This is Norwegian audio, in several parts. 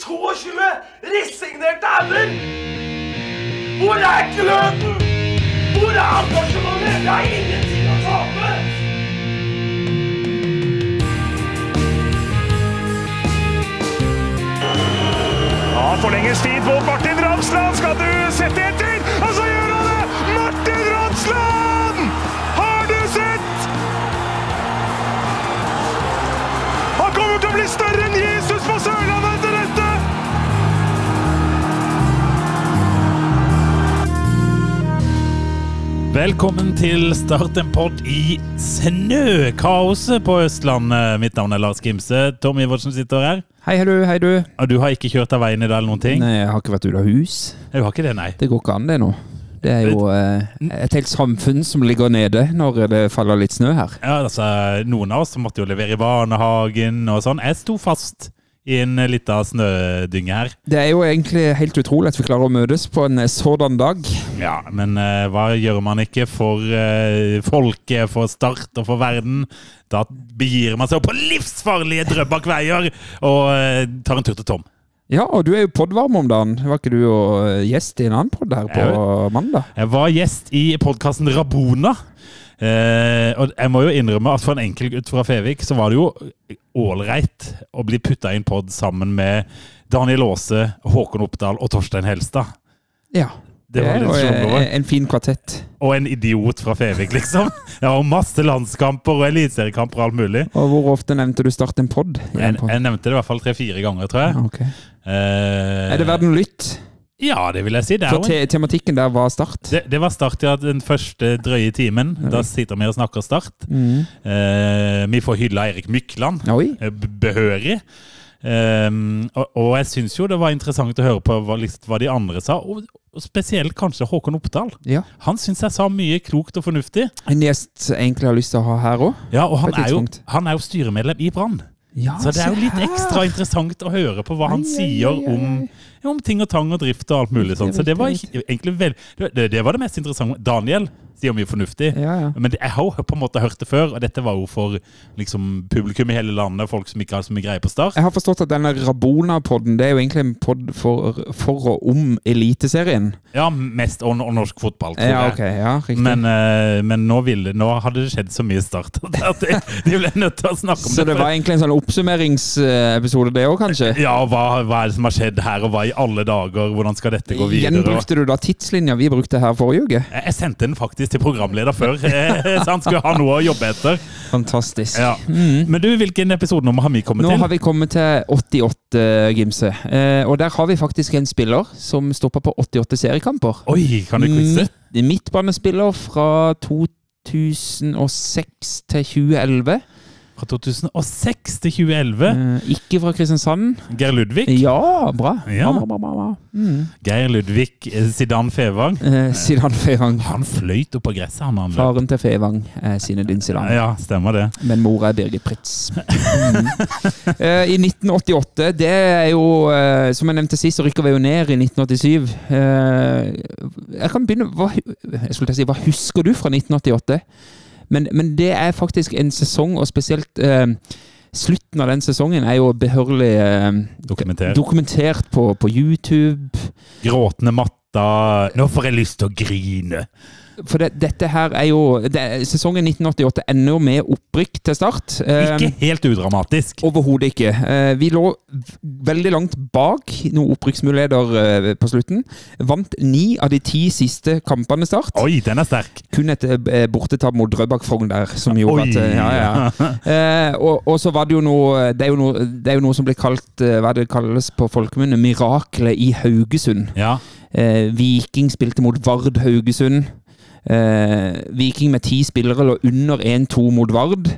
22 resignerte ender! Hvor er gløden? Hvor er engasjementet? Jeg har ingenting å tape! Ja, forlenges tid på Martin Ramsland. Skal du sette etter? Og så gjør han det! Martin Ramsland! Har du sett? Han kommer til å bli større enn Jesus på Sørlandet Velkommen til Start en pod i snøkaoset på Østlandet. Mitt navn er Lars Gimse. Tom Iversen sitter her. Hei, du, hei du. Og du har ikke kjørt av veien i dag eller noen ting? Nei, jeg har ikke vært ute av hus. Du har ikke det, nei? Det går ikke an det nå. Det er jo eh, et helt samfunn som ligger nede når det faller litt snø her. Ja, altså, Noen av oss måtte jo levere i barnehagen og sånn. Jeg sto fast i en lita snødynge her. Det er jo egentlig helt utrolig at vi klarer å møtes på en sådan dag. Ja, men uh, hva gjør man ikke for uh, folket, for Start og for verden? Da begir man seg på livsfarlige Drøbak-veier og uh, tar en tur til Tom. Ja, og du er jo podvarm om dagen. Var ikke du jo eh, gjest i en annen podd her på mandag? Jeg var gjest i podkasten Rabona. Eh, og jeg må jo innrømme at for en enkel gutt fra Fevik, så var det jo ålreit å bli putta i en pod sammen med Daniel Aase, Håkon Oppdal og Torstein Helstad. Ja. Det var litt jo en, en fin kvartett. Og en idiot fra Fevik, liksom. Ja, og masse landskamper og eliteseriekamper og alt mulig. Og hvor ofte nevnte du Start en pod? Jeg, jeg nevnte det i hvert fall tre-fire ganger, tror jeg. Okay. Eh, Er det verden lytt? Ja, det vil jeg si. Det, For te tematikken der var Start. det, det var start ja, den første drøye timen. Da sitter vi og snakker Start. Mm. Eh, vi får hylla Erik Mykland. Oi. eh, behørig. Ehm, og, og jeg syns jo det var interessant å høre på hva, liksom, hva de andre sa, og, og spesielt kanskje Håkon Oppdal. Ja. Han syns jeg sa mye klokt og fornuftig. En gjest egentlig har lyst til å ha her òg. Ja, Og han er, jo, han er jo styremedlem i Brann. Ja, Så det er jo litt ekstra interessant å høre på hva han ai, sier ai, ai. om, om ting og tang og drift og alt mulig sånn. Så det var egentlig vel, det, det- var det mest interessante. Daniel sier mye fornuftig. Ja, ja. Men jeg har jo på en måte hørt det før, og dette var jo for liksom, publikum i hele landet, folk som ikke har så mye greie på Start. Jeg har forstått at denne Rabona-podden Det er jo egentlig en podd for, for og om Eliteserien. Ja, mest og, og norsk fotball, tror Ja, jeg. ok, ja, riktig. Men, uh, men nå, ville, nå hadde det skjedd så mye Start at de, de ble nødt til å snakke om det. Så det var egentlig en sånn oppsummeringsepisode, det òg, kanskje? Ja, hva, hva er det som har skjedd her, og hva i alle dager? Hvordan skal dette gå videre? Gjenbrukte du da tidslinja vi brukte her forrige uke? Jeg sendte den faktisk til programleder før, eh, så han skulle ha noe å jobbe etter. Fantastisk. Ja. Men du, hvilken episodenummer har vi kommet Nå til? har vi kommet til 88, Gimse. Eh, og der har vi faktisk en spiller som stopper på 88 seriekamper. Oi, kan du quize? Midt, midtbanespiller fra 2006 til 2011. Fra 2006 til 2011. Eh, ikke fra Kristiansand. Geir Ludvig. Ja, bra. Ja. Bra, bra, bra. Mm. Geir Ludvig Sidan Fevang. Eh, Zidane Fevang. Han fløyt opp på gresset, han. han. Faren til Fevang er Zinedine Sidan. Ja, stemmer det. Men mora er Birgit Pritz. Mm. Eh, I 1988, det er jo eh, Som jeg nevnte sist, så rykker vi jo ned i 1987. Eh, jeg kan begynne hva, jeg skulle til å si, hva husker du fra 1988? Men, men det er faktisk en sesong, og spesielt eh, slutten av den sesongen er jo behørig eh, Dokumentert. dokumentert på, på YouTube. Gråtende matta. Nå får jeg lyst til å grine. For det, dette her er jo det, Sesongen 1988 ender jo med opprykk til start. Eh, Ikke helt udramatisk. Overhodet ikke. Eh, Vi lå veldig langt bak noen opprykksmuligheter eh, på slutten. Vant ni av de ti siste kampene Start. Oi, den er sterk. Kun et eh, bortetap mot Drøbak Frogn der, som gjorde Oi. at eh, ja, ja. Eh, og, og så var det jo noe Det er jo noe, det er jo noe som blir kalt eh, Hva det kalles på folkemunne? Miraklet i Haugesund. Ja. Eh, Viking spilte mot Vard Haugesund. Eh, Viking med ti spillere lå under 1-2 mot Vard,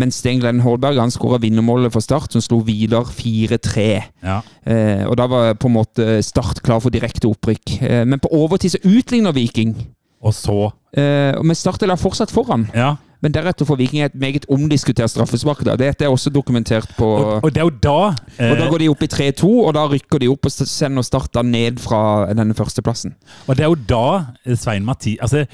mens Sten Glenn Hårdberg han skåra vinnermålet for Start, som slo Vidar 4-3. ja. Eh, og Da var på en måte Start klar for direkte opprykk. Eh, men på overtid så utligner Viking. Og så Eh, men Start er fortsatt foran. Ja. Men deretter får Viking et meget omdiskutert straffespark. da. Dette er også dokumentert på Og, og det er jo da eh, og Da går de opp i 3-2, og da rykker de opp og sender Start ned fra denne førsteplassen. Og det er jo da eh, Svein Mathi Altså,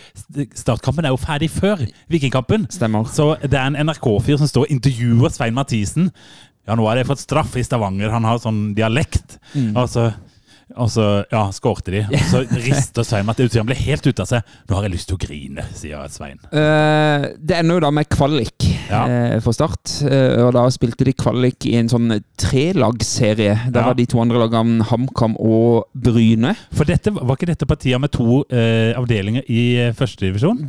startkampen er jo ferdig før Vikingkampen. Stemmer. Så det er en NRK-fyr som står og intervjuer Svein Mathisen Ja, nå har de fått straff i Stavanger. Han har sånn dialekt. Mm. Og så, og så ja, skårte de. Og så rister Svein at det han ble helt ute av seg. 'Nå har jeg lyst til å grine', sier Svein. Uh, det ender jo da med kvalik Ja. eh, for Start. Eh, og da spilte de kvalik i en sånn trelagsserie. Der Ja. var de to andre lagene HamKam og Bryne. For dette, var ikke dette partiet med to eh, avdelinger i eh, førstedivisjon?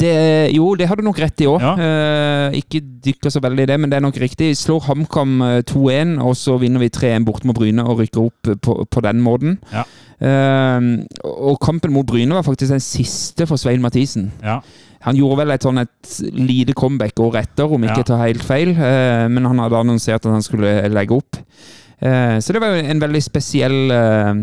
Jo, det har du nok rett i òg. Ja. Eh, ikke dykker så veldig i det, men det er nok riktig. Slår HamKam eh, 2-1, og så vinner vi 3-1 borte mot Bryne og rykker opp på, på den måten. Ja. Eh, og kampen mot Bryne var faktisk den siste for Svein Mathisen. Ja. Han gjorde vel et sånn et lite comeback året etter, om ikke Ja. tar helt feil. eh, men han hadde annonsert at han skulle legge opp. Eh, så det var jo en veldig spesiell eh,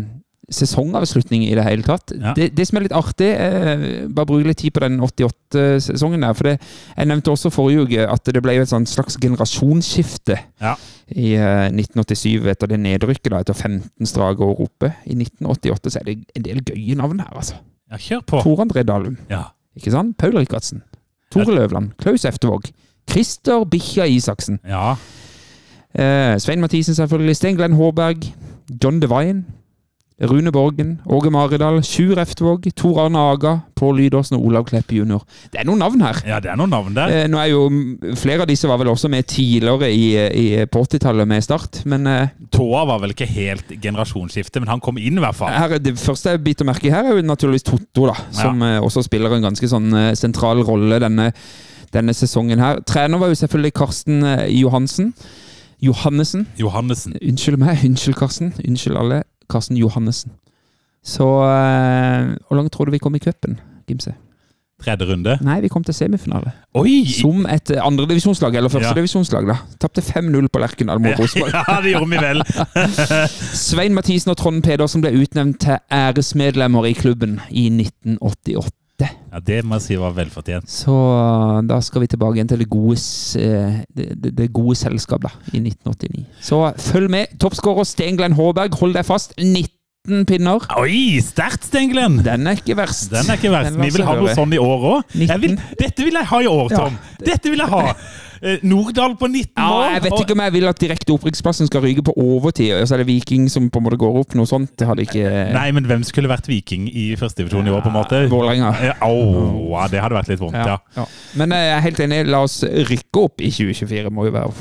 sesongavslutning i det hele tatt. Ja. Det, det som er litt artig, eh, bare bruke litt tid på den 88-sesongen der. For det, jeg nevnte også forrige uke at det ble jo et sånn slags generasjonsskifte Ja. i eh, 1987 etter det nedrykket, da, etter 15 strake år oppe. I 1988 så er det en del gøye navn her, altså. ja, kjør på. Tor André Dalum. Ja. Ikke sant? Paul Rikardsen. Tore Løvland. Klaus Eftervåg. Christer Bikkja Isaksen. ja. Eh, Svein Mathisen, selvfølgelig. Stein Glenn Hårberg. John Devine. Rune Borgen. Åge Maridal. Sjur Eftvåg, Tor Arne Aga. Pål Lydåsen og Olav Kleppe jr. Det er noen navn her. ja, det er noen navn der. Eh, nå er jo Flere av disse var vel også med tidligere i, i, på 80-tallet med Start, men eh, Tåa var vel ikke helt generasjonsskifte, men han kom inn i hvert fall. her, er det første jeg biter merke i her, er jo naturligvis Totto, da, som eh, også spiller en ganske sånn eh, sentral rolle denne, denne sesongen her. Trener var jo selvfølgelig Karsten eh, Johansen. Johannessen. Johannessen. Unnskyld meg. Unnskyld, Karsten. Unnskyld alle. Karsten Johannessen. Så eh, Hvor langt tror du vi kom i cupen, Gimse? Tredje runde. Nei, vi kom til semifinale. Oi! Som et eh, andredivisjonslag, eller Ja. førstedivisjonslag. da. Tapte 5-0 på Lerkendal mot Rosenborg. Ja, det gjorde vi vel. Svein Mathisen og Trond Pedersen ble utnevnt til æresmedlemmer i klubben i 1988. Ja, Det må jeg si var velfortjent. Så uh, da skal vi tilbake igjen til det gode, eh, det, det, det gode selskap da, i 1989. Så følg med. Toppskårer Sten Glenn Hårberg, hold deg fast. 19 pinner. Oi, sterkt, Stenglen! Den er ikke verst. Den er ikke verst. Vi vil ha noe sånn i år òg. Dette vil jeg ha i år, Ja. Tom. Dette vil jeg ha. Eh, Nordahl på 19 Ja, jeg vet ikke om jeg vil at direkte opprykksplassen skal ryke på overtid. Og så er det Viking som på en måte går opp. Noe sånt det hadde ikke Nei, men hvem skulle vært Viking i førstedivisjon i år, på en måte? Vålerenga. Ja, det hadde vært litt vondt, ja. Ja. Men eh, jeg er helt enig. La oss rykke opp i 2024, må jo være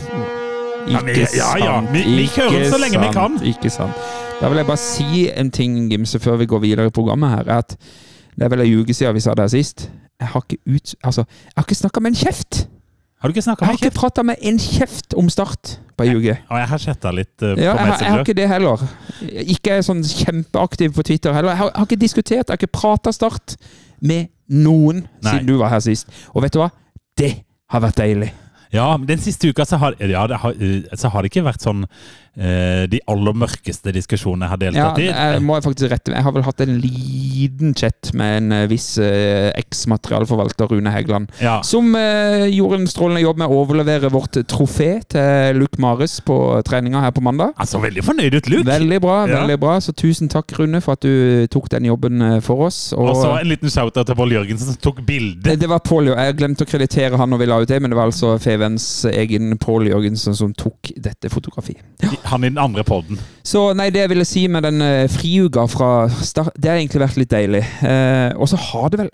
Ikke sant. ja, ja. Vi- vi kjører så lenge vi kan. Ikke sant. Da vil jeg bare si en ting, Gimse, før vi går videre i programmet her. er At det er vel ei uke siden vi sa det her sist. Jeg har ikke ut... Altså, jeg har ikke snakka med en kjeft! Har du ikke snakka Jeg har ikke Kjeft? prata med en kjeft om Start på ei uke. Og jeg har chatta litt uh, på Ja, jeg, har- jeg har ikke det heller. Ikke er sånn kjempeaktiv på Twitter heller. Jeg har, har ikke diskutert, jeg har ikke prata Start med noen Nei. siden du var her sist. Og vet du hva? Det har vært deilig. Ja, men den siste uka så har, ja, det har, eh, så har det ikke vært sånn de aller mørkeste diskusjonene jeg har Ja, deltatt i. jeg må faktisk rette Jeg har vel hatt en liten chat med en eh, viss eh, eks-materialforvalter, Rune Hægeland, Ja. som eh, gjorde en strålende jobb med å overlevere vårt trofé til Luke Mares på treninga her på mandag. Altså, veldig fornøyd ut, Luke. Veldig bra. Ja. veldig bra Så tusen takk, Rune, for at du tok den jobben eh, for oss. Og så en liten shout-out til Pål Jørgensen som tok bilde. Det, var Pål, jeg glemte å kreditere han når vi la ut det, men det var altså Fevens egen Pål Jørgensen som tok dette fotografiet. Han i den andre podden. Så nei, det jeg ville si med den uh, friuka fra start, det har egentlig vært litt deilig. Uh, og så har det vel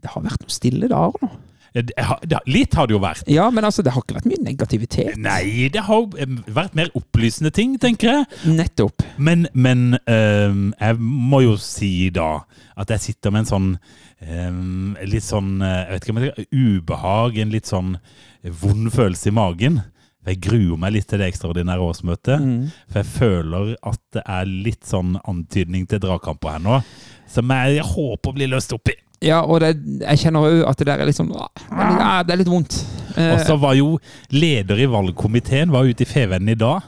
Det har vært noen stille dager nå. Eh, Litt har det jo vært. Ja, men altså, det har ikke vært mye negativitet. Nei, det har eh, vært mer opplysende ting, tenker jeg. Nettopp. Men, men um, jeg må jo si da at jeg sitter med en sånn um, litt sånn eh, Jeg vet ikke om jeg ubehag, en litt sånn vond følelse i magen. Jeg gruer meg litt til det ekstraordinære årsmøtet. Mm. For jeg føler at det er litt sånn antydning til dragkamper her nå. Som jeg, håper blir løst opp i. Ja, og det, jeg kjenner òg at det der er litt sånn ja, Det er litt vondt. Eh, Og så var jo leder i valgkomiteen var ute i Fevennen i dag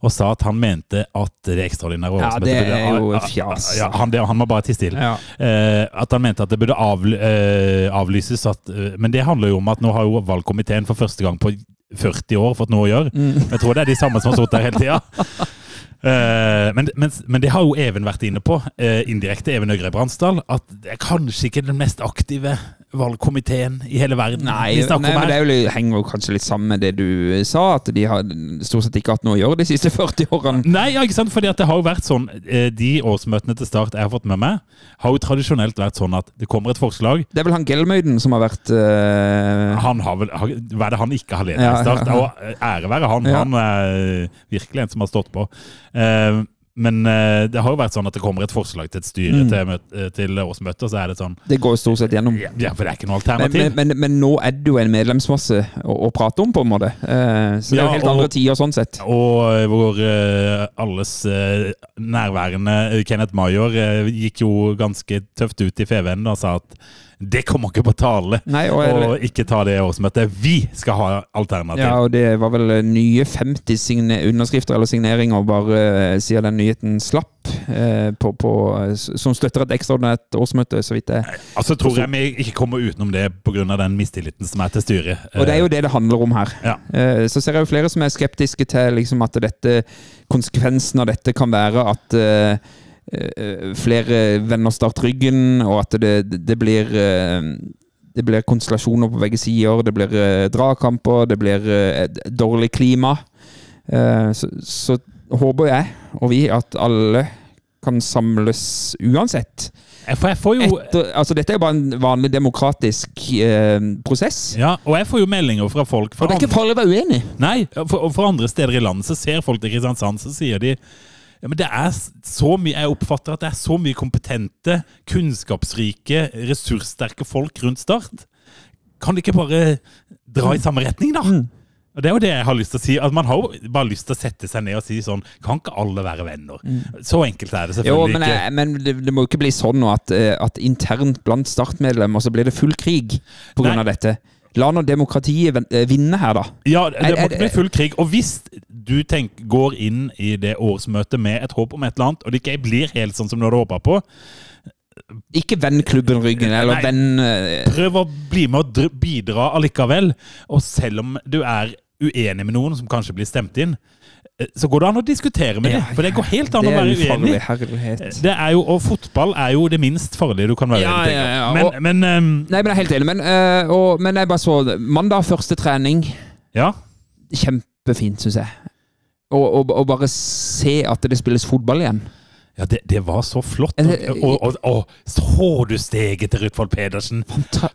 og sa at han mente at det ekstraordinære årsmøtet Ja, det burde- er jo fjas. Ja, han, det, han må bare tie stille. ja. Eh, at han mente at det burde av, eh, avlyses. At, eh, men det handler jo om at nå har jo valgkomiteen for første gang på 40 år fått noe å gjøre. Mm. Jeg tror det er de samme som har sittet der hele tida. Eh, men, men, men det har jo Even vært inne på, eh, indirekte, Even Øgre Bransdal, at det er kanskje ikke den mest aktive valgkomiteen i hele verden Nei, nei men det jo, henger jo kanskje litt sammen med det du sa, at de har stort sett ikke hatt noe å gjøre de siste 40 årene. Nei, ja, ikke sant? Fordi det har jo vært sånn eh, De årsmøtene til Start jeg har fått med meg, har jo tradisjonelt vært sånn at det kommer et forslag. Det er vel han Gelmøyden som har vært uh... Han har vel, Hva er det han ikke har ledet i Start? ja, ja. Og eh, ære være han. Han er virkelig en som har stått på. Eh, men eh, det har jo vært sånn at det kommer et forslag til et styre Mm. til, eh, til årsmøtet, og så er det sånn Det går jo stort sett gjennom. Ja, for det er ikke noe Men, alternativ. men, men, men nå er det jo en medlemsmasse å, å prate om, på en måte. Eh, så det er jo helt og- andre tider sånn sett. Og hvor eh, alles eh, nærværende eh, Kenneth Major gikk jo ganske tøft ut i FVN og sa at det kommer ikke på tale Nei, og, å ikke ta det årsmøtet. Vi skal ha alternativ. ja, og det var vel eh, nye 50 signe underskrifter eller signeringer bare eh, siden den nyheten slapp, eh, på, på, som støtter et ekstraordinært årsmøte, så vidt jeg Altså tror jeg vi ikke kommer utenom det pga. den mistilliten som er til styret. Og det er jo det det handler om her. Ja. Så ser jeg jo flere som er skeptiske til liksom, at dette, konsekvensen av dette kan være at flere venner starter ryggen, og at det, det blir eh, det blir konstellasjoner på begge sider, det blir eh, dragkamper, det blir eh, et dårlig klima. Eh, så, så håper jeg og vi at alle kan samles uansett. Eh, For jeg får jo Etter, altså Dette er jo bare en vanlig demokratisk eh, prosess. ja, og jeg får jo meldinger fra folk fra Og det er ikke farlig å være uenig. Nei, for, for andre steder i landet så ser folk til Kristiansand, så sier de ja, men det er så mye, Jeg oppfatter at det er så mye kompetente, kunnskapsrike, ressurssterke folk rundt Start. Kan de ikke bare dra i samme retning, da? Mm. Og Det er jo det jeg har lyst til å si. at Man har jo bare lyst til å sette seg ned og si sånn Kan ikke alle være venner? Så enkelt er det selvfølgelig Jo, men, ikke. men det, det må jo ikke bli sånn nå at, eh, at internt blant startmedlemmer så blir det full krig pga. Dette. La nå demokratiet eh, vinne her, da. Ja, det må ikke bli full krig. Og hvis du tenk, går inn i det årsmøtet med et håp om et eller annet, og det ikke blir helt sånn som du hadde håpa på, Ikke vend klubben ryggen, eller vend eh, prøv å bli med og bidra allikevel. Og selv om du er uenig med noen som kanskje blir stemt inn, eh, så går det an å diskutere med Ja, dem. For det går helt an å være uenig. Det er jo, og fotball er jo det minst farlige du kan være Ja, ja, ja, Men, og- men um, Nei, men jeg er helt enig. Men, uh, og, men jeg bare så. Mandag første trening. ja. Kjempefint, syns jeg. Og, og, og bare se at det spilles fotball igjen. Ja, det, det var så flott. Og, og, og, så du steget til Rutvold Pedersen?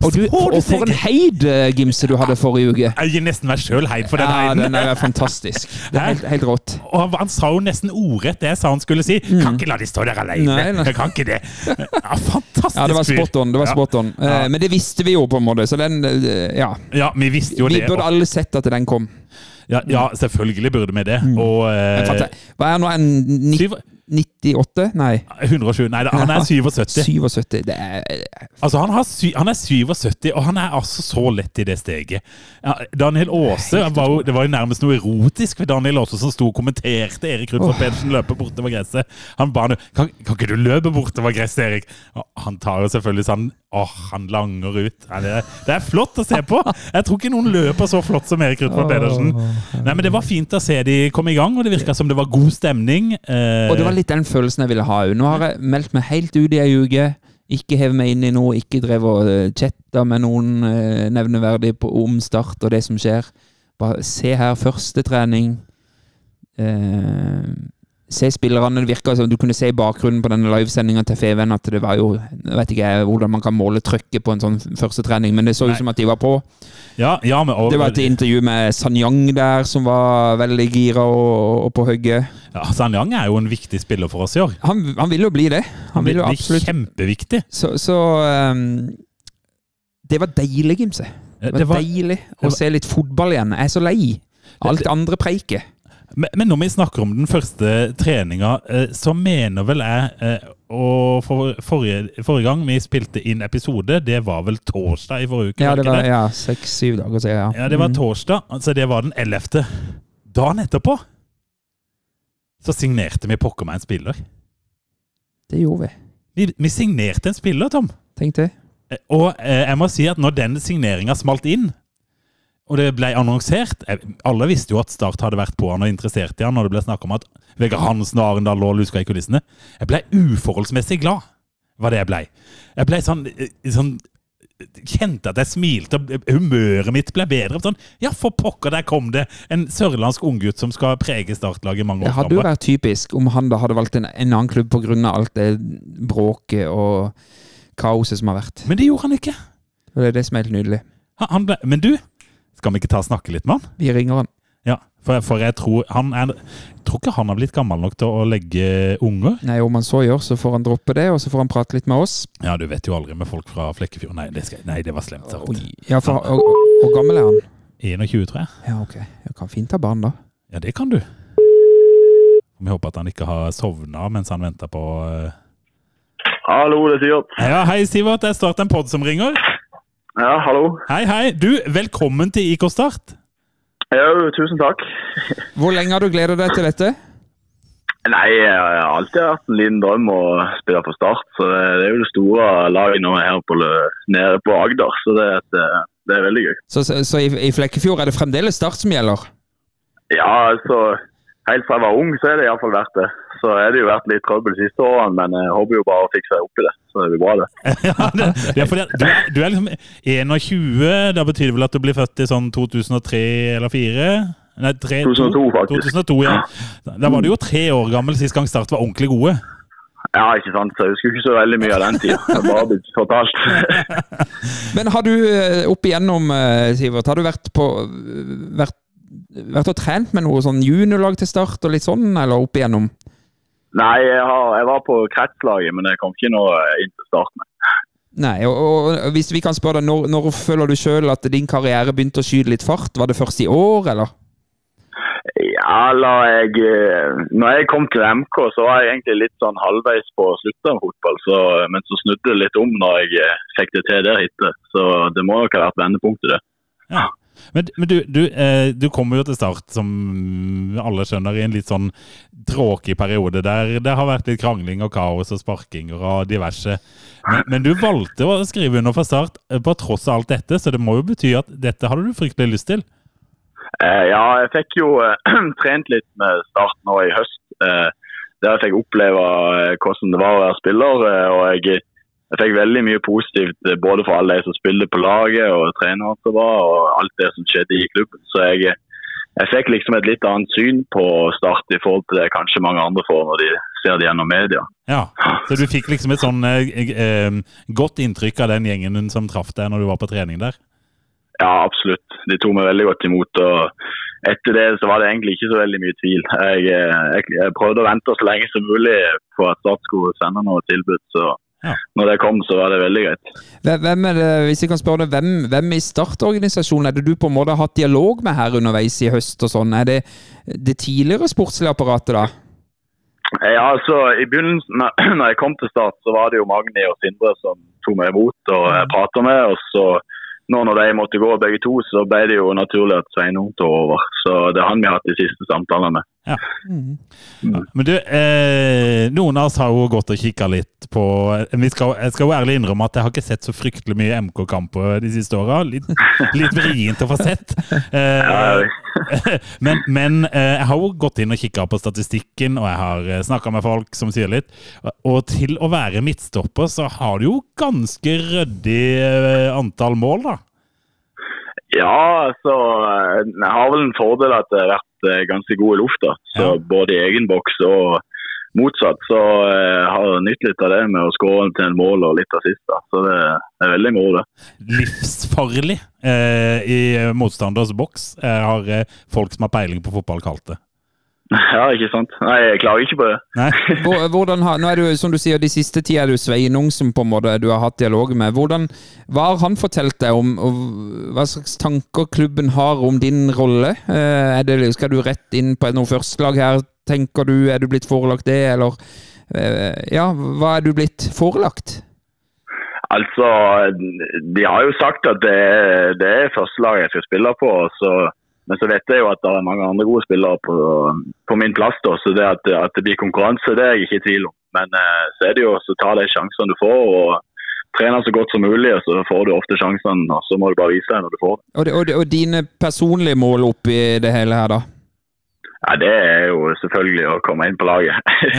Og, du, og for en heid, eh, Gimse, du hadde forrige uke. Jeg gir nesten meg sjøl heid for den Ja, heiden. den er fantastisk. Det er helt, helt rått. Og han, han sa jo nesten ordrett det jeg sa han skulle si. Kan ikke la de stå der alene. Mm. Nei, nei. Kan ikke det. Ja, fantastisk Ja, det var spot on. det var spot on. Eh, Ja. Men det visste vi jo, på en måte. Så den eh, Ja. Ja, vi visste jo Vi det. burde og- alle sett at den kom. Ja, ja, selvfølgelig burde vi det. Mm. Og eh, Hva er nå en ni- syv- 98? Nei, 120, Nei, han er 77. 77. Det er Altså, han, har sy, han er 77, og han er altså så lett i det steget. Daniel Aase var jo, Det var jo nærmest noe erotisk ved Daniel Aase som sto og kommenterte Erik Rudolf Åh. Pedersen løpe bortover gresset. Han ba han kan, kan ikke du løpe bortover gresset, Erik? Og han tar jo selvfølgelig sånn Åh, han langer ut. Det, er, det er flott å se på! Jeg tror ikke noen løper så flott som Erik Rudolf Pedersen. Nei, men Det var fint å se de komme i gang, og det virka som det var god stemning. Eh, Og det var litt den følelsen jeg ville ha. Nå har jeg meldt meg helt ut i ei uke. Ikke hevet meg inn i noe, ikke drevet og eh, chatta med noen eh, nevneverdig på, om start og det som skjer. Bare se her, første trening. Eh, se spillerne. Det virka som du kunne se i bakgrunnen på denne livesendinga til Feven at det var jo Jeg vet ikke hvordan man kan måle trøkket på en sånn første trening, men det så ut som at de var på. ja, ja, og, Det var et intervju med Sanyang der, som var veldig gira og, og på hugget. ja, San Yang er jo en viktig spiller for oss i år. Han, han vil jo bli det. Han vil jo absolutt kjempeviktig. Så, så um, Det var deilig, Gimse. Det var, Det var, deilig var- å se litt fotball igjen. Jeg er så lei. Alt det andre preiket. Men, men når vi snakker om den første treninga, eh, så mener vel jeg eh, Og for, forrige, forrige gang vi spilte inn episode, det var vel torsdag i forrige uke? Ja, det var ja, seks-syv dager siden. Ja, Ja, det var Mm. torsdag. Altså, det var den 11. Dagen etterpå så signerte vi pokker meg en spiller. Det gjorde vi. Vi, vi signerte en spiller, Tom. Tenk det. Eh, Og eh, jeg må si at når den signeringa smalt inn, og det ble annonsert. Alle visste jo at Start hadde vært på han og interessert i han når det ble snakk om at Vegard Hansen og Arendal lå og luska i kulissene. Jeg ble uforholdsmessig glad, var det jeg ble. Jeg ble sånn, eh, sånn Kjente at jeg smilte, og humøret mitt ble bedre. Sånn, ja, for pokker, der kom det en sørlandsk unggutt som skal prege startlaget i mange Det hadde jo vært typisk om han da hadde valgt en, en annen klubb pga. alt det bråket og kaoset som har vært. Men det gjorde han ikke. Det er det som er helt nydelig. Han, han ble, men du, skal vi ikke ta og snakke litt med han? Vi ringer han. Ja, for, for jeg tror han er Jeg tror ikke han har blitt gammel nok til å legge unger. Nei, Om han så gjør, så får han droppe det, og så får han prate litt med oss. Ja, du vet jo aldri med folk fra Flekkefjord. Nei, det, skal, nei, det var slemt sagt. Ja, for, Hvor gammel er han? 21, tror jeg. Ja, ok. Jeg kan fint ha barn, da. Ja, det kan du. Vi håper at han ikke har sovna mens han venter på eh, Hallo, det er Sivert. Ja, Hei, Sivert. Det er Start en pod som ringer. Ja, hallo. Hei, hei. Du, velkommen til IK Start. Ja, tusen takk. Hvor lenge har du gledet deg til dette? Nei, jeg har alltid hatt en liten drøm å spille på Start. Så det, det er jo det store laget nå her på, nede på Agder, så det, eh, det er veldig gøy. Så, så, så i, i Flekkefjord er det fremdeles Start som gjelder? Ja, altså, helt fra jeg var ung så er det iallfall verdt det. Så er det jo vært litt trøbbel de siste årene, men jeg håper jo bare å fikse opp i det. Så det blir bra, det. ja, det, det er fordi du, er, du er liksom 21. Da betyr det vel at du blir født i sånn 2003 eller 2004? Nei, 3, 2002, faktisk. 2002, ja. Da var du jo tre år gammel sist gang Start var ordentlig gode. Ja, ikke sant. Så jeg husker ikke så veldig mye av den tida. Bare blitt fortalt. Men har du eh, opp igjennom, eh, Sivert, har du vært på vært, vært og trent med noe sånn juniorlag til Start og litt sånn, eller opp igjennom? Nei, jeg, har, jeg var på kretslaget, men jeg kom ikke nå inn til starten. Nei, og, og hvis vi kan spørre deg, når, når føler du sjøl at din karriere begynte å skyte litt fart? Var det først i år, eller? Ja, la jeg eh, Når jeg kom til MK, så var jeg egentlig litt sånn halvveis på å slutte med fotball. Så, men så snudde det litt om når jeg eh, fikk det til der hittil. Så det må nok ha vært vendepunktet, det. Ja. Men, men du, du, eh, du kommer jo til Start, som alle skjønner, i en litt sånn tråkig periode der det har vært litt krangling og kaos og sparkinger og diverse. Men, du valgte å skrive under for Start eh, på tross av alt dette, så det må jo bety at dette hadde du fryktelig lyst til? Eh, ja, jeg fikk jo eh, trent litt med Start nå i høst. Eh, der jeg fikk oppleve eh, hvordan det var å være spiller. og jeg, jeg fikk veldig mye positivt eh, både for alle de som spilte på laget og treneren som var, og alt det som skjedde i klubben. Så jeg, jeg fikk liksom et litt annet syn på Start i forhold til det kanskje mange andre får når de ser det gjennom media. Ja, Så du fikk liksom et sånn eh, eh, godt inntrykk av den gjengen som traff deg når du var på trening der? Ja, absolutt. De tok meg veldig godt imot. og Etter det så var det egentlig ikke så veldig mye tvil. Jeg, eh, jeg, jeg prøvde å vente så lenge som mulig på at Start skulle sende noe tilbud. så Ja. når det kom, så var det veldig greit. Hvem er det, hvis jeg kan spørre deg, hvem, hvem i startorganisasjonen er det du på en måte har hatt dialog med her underveis i høst og sånn? Er det det tidligere sportslige apparatet, da? Ja, altså I begynnelsen, når jeg kom til Start, så var det jo Magni og Sindre som tok meg imot og prata pratet med. og så nå når de måtte gå begge to, så ble det jo naturlig at Sveinung tok over. Så det er han vi har hatt de siste samtalene med. Men du, eh, noen av oss har jo gått og kikka litt på vi skal, Jeg skal jo ærlig innrømme at jeg har ikke sett så fryktelig mye MK-kamper de siste åra. Litt, litt vrient å få sett. Eh, men men eh, jeg har jo gått inn og kikka på statistikken, og jeg har eh, snakka med folk som sier litt. Og til å være midtstopper, så har du jo ganske ryddig eh, antall mål, da. Ja, altså Jeg har vel en fordel at jeg har vært eh, ganske god i lufta. Så Ja. Både i egen boks og motsatt. Så har jeg nytt litt av det med å skåre til en mål og litt assist. siste. Så det er veldig moro, det. Livsfarlig eh, i motstanders boks, eh, har eh, folk som har peiling på fotball, kalt det. Ja, ikke sant? Nei, jeg klager ikke på det. Nei? Hvordan har, nå er du, som du sier, De siste ti er du Svein Sveinung som på en måte du har hatt dialog med. Hvordan, hva har han fortalt deg om og hva slags tanker klubben har om din rolle? Eh, er det, skal du rett inn på noe førstelag her, tenker du? Er du blitt forelagt det, eller eh, Ja, hva er du blitt forelagt? Altså, De har jo sagt at det, det er førstelaget jeg skal spille på. Så, men så vet jeg jo at det er mange andre gode spillere på, på min plass. da, så det at, at det blir konkurranse, det er jeg ikke i tvil om. Men eh, så er det jo å ta de sjansene du får. og trene så godt som mulig, og så får du ofte sjansene. og Så må du bare vise deg når du får det. Og, og, og dine personlige mål oppi det hele her, da? Ja, Det er jo selvfølgelig å komme inn på laget.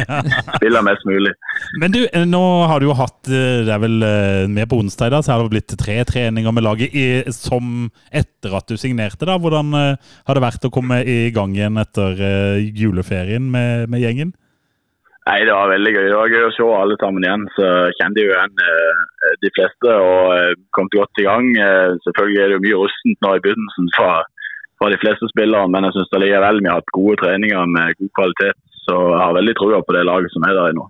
Spille mest mulig. Men du, nå har du jo hatt eh, Det er vel eh, med på onsdag i dag, så har det blitt tre treninger med laget i, som etter at du signerte. da. Hvordan eh, har det vært å komme i gang igjen etter juleferien med, med gjengen? Nei, Det var veldig gøy. Det var gøy å se alle sammen igjen. Så kjente jeg jo igjen de fleste og kom godt i gang. Selvfølgelig er det jo mye rustent nå i begynnelsen fra, fra de fleste spillere, men jeg syns likevel vi har hatt gode treninger med god kvalitet. Så jeg har veldig trua på det laget som er der nå.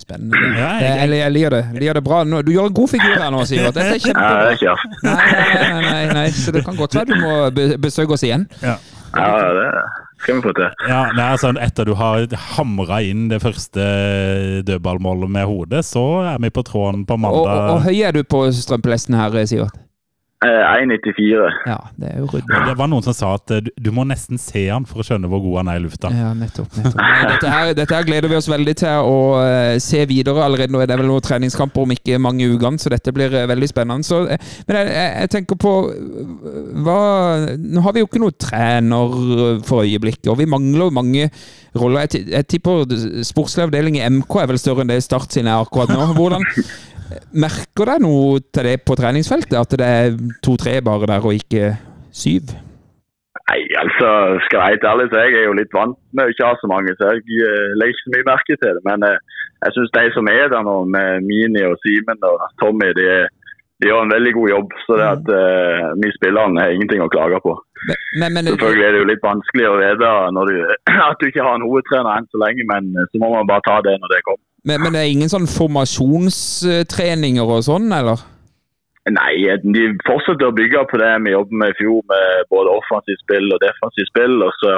Spennende. Ja, Jeg, jeg, liker det. Jeg liker det bra. Du gjør en god figur her nå, Sivert. Dette er det kjempebra. er ikke jeg. Nei, nei, nei, nei, så det kan godt være du må besøke oss igjen. Ja. Ja, det skal vi få til. Ja, det er sånn Etter du har hamra inn det første dødballmålet med hodet, så er vi på tråden på Og, og, og mandag. høy er du på strømpelesten her, Sivert? Eh, 1,94. Ja, det er jo ryddig. Det var noen som sa at eh, du, du må nesten se han for å skjønne hvor god han er i lufta. Ja, nettopp. nettopp. Dette, her, dette her gleder vi oss veldig til å eh, se videre. Allerede nå er det vel noen treningskamper om ikke mange ukene, så dette blir eh, veldig spennende. Så, eh, men jeg, jeg, jeg tenker på eh, hva Nå har vi jo ikke noen trener eh, for øyeblikket, og vi mangler mange roller. Jeg, jeg tipper sportslig avdeling i MK er vel større enn det Start sin er akkurat nå. Hvordan Merker deg noe til det på treningsfeltet? At det er to-tre bare der, og ikke syv? Nei, altså, skal jeg være helt ærlig, så jeg er jo litt vant med å ikke ha så mange, så jeg eh, legger ikke så mye merke til det. Men eh, jeg syns de som er der nå, med Mini og Simen og Tommy, de, de gjør en veldig god jobb. Så det at uh, vi spillerne har ingenting å klage på. Men, men, Selvfølgelig er det jo litt vanskelig å vite du, at du ikke har en hovedtrener enn så lenge, men eh, så må man bare ta det når det kommer. Men, men det er ingen sånn formasjonstreninger og sånn, eller? Nei, de fortsetter å bygge på det vi jobbet med i fjor, med både offensivt spill og defensivt spill. og så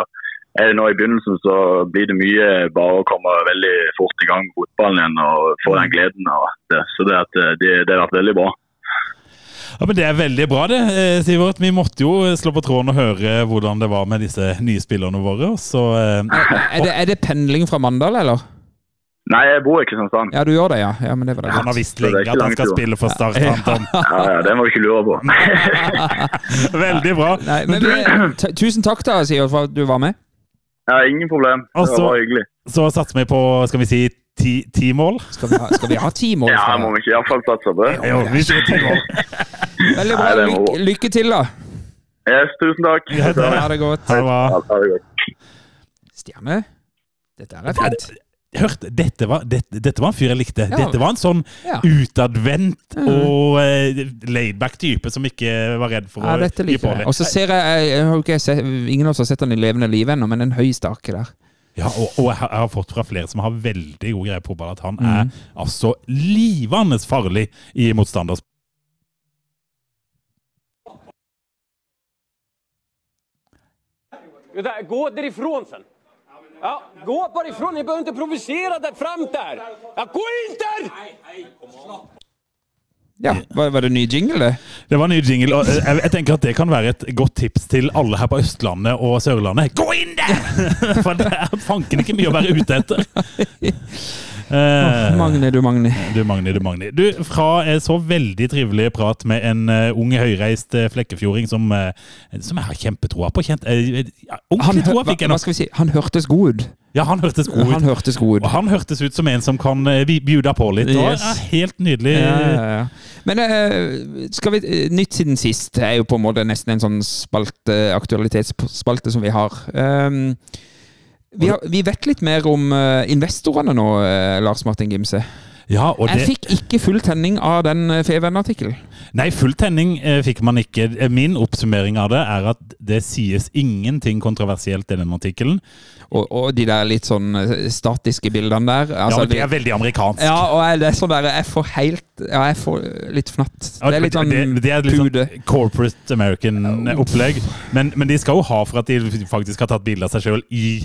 er det nå I begynnelsen så blir det mye bare å komme veldig fort i gang med fotballen igjen og få den gleden av det. Så det, at eh, det, det har vært veldig bra. Ja, men Det er veldig bra, det, eh, Sivert. Vi måtte jo slå på tråden og høre hvordan det var med disse nye spillerne våre. Så, eh, Er det, er det pendling fra Mandal, eller? Nei, jeg bor i Kristiansand. Ja, du gjør det, ja. ja men det var det. han har visst lenge at han skal spille for Start. han, Tom. Ja, ja, Det må du ikke lure på. Veldig bra. Nei, men Tusen takk da, Sivert, for at du var med. Ja, Ingen problem. Det Også, var hyggelig. Så satser vi på skal vi si, ti, ti mål. Skal vi ha, skal vi ha ti mål? Ja, må vi ikke iallfall satse på det? Jo, vi sier ti mål. Veldig bra. Nei, Lykke, lykke til, da. Yes, tusen takk. Ja, det Ha det godt. Ha det bra. Stjerne. Dette er fint. Hørte, dette, var, dette, dette var en fyr jeg likte. Ja. Dette var en sånn Ja. utadvendt og uh, laidback type som ikke var redd for Ja, å dette liker på jeg. litt. Og så ser jeg, jeg, jeg sett, Ingen av oss har sett han i levende liv ennå, men en høy stake der. Ja, og, og jeg har- jeg har fått fra flere som har veldig god greie på ball, at han Mm. er altså livende farlig i motstanders Det där, Gå därifrån sen. Ja, gå bare ifrån. Ni behöver inte provocera där fram där. Ja, gå inte! Ja, Var, var det ny jingle, det? Det var ny jingle, og jeg, jeg tenker at det kan være et godt tips til alle her på Østlandet og Sørlandet. Gå inn der! For det er fanken ikke mye å være ute etter. Eh, Magni, du Magni. Du Magni, du Magni. Du, fra en så veldig trivelig prat med en uh, ung, høyreist uh, flekkefjording som, uh, som jeg har kjempetroa på. Kjent, uh, ordentlig troa fikk jeg hva skal vi si? Han hørtes god ut. Ja, han hørtes god ut. Han hørtes god. Og han hørtes ut som en som kan bjuda på litt. Og, Yes. ja, helt nydelig. Ja, ja. Men skal vi, nytt siden sist er jo på en måte nesten en sånn spalte, aktualitetsspalte som vi har. Um, vi, har vi vet litt mer om uh, investorene nå, uh, Lars Martin Gimse. Ja, Jeg det, fikk ikke full tenning av den uh, Feven-artikkelen. nei, full tenning eh, fikk man ikke. Eh, Min oppsummering av det er at det sies ingenting kontroversielt i den artikkelen. Og, og de der litt sånn eh, statiske bildene der. Ja, men det er veldig amerikansk. Ja, og jeg, det er sånn der Jeg får helt Ja, jeg får litt fnatt. Det er litt sånn det, det er litt pude. sånn corporate American-opplegg. Men, men de skal jo ha for at de faktisk har tatt bilde av seg sjøl i,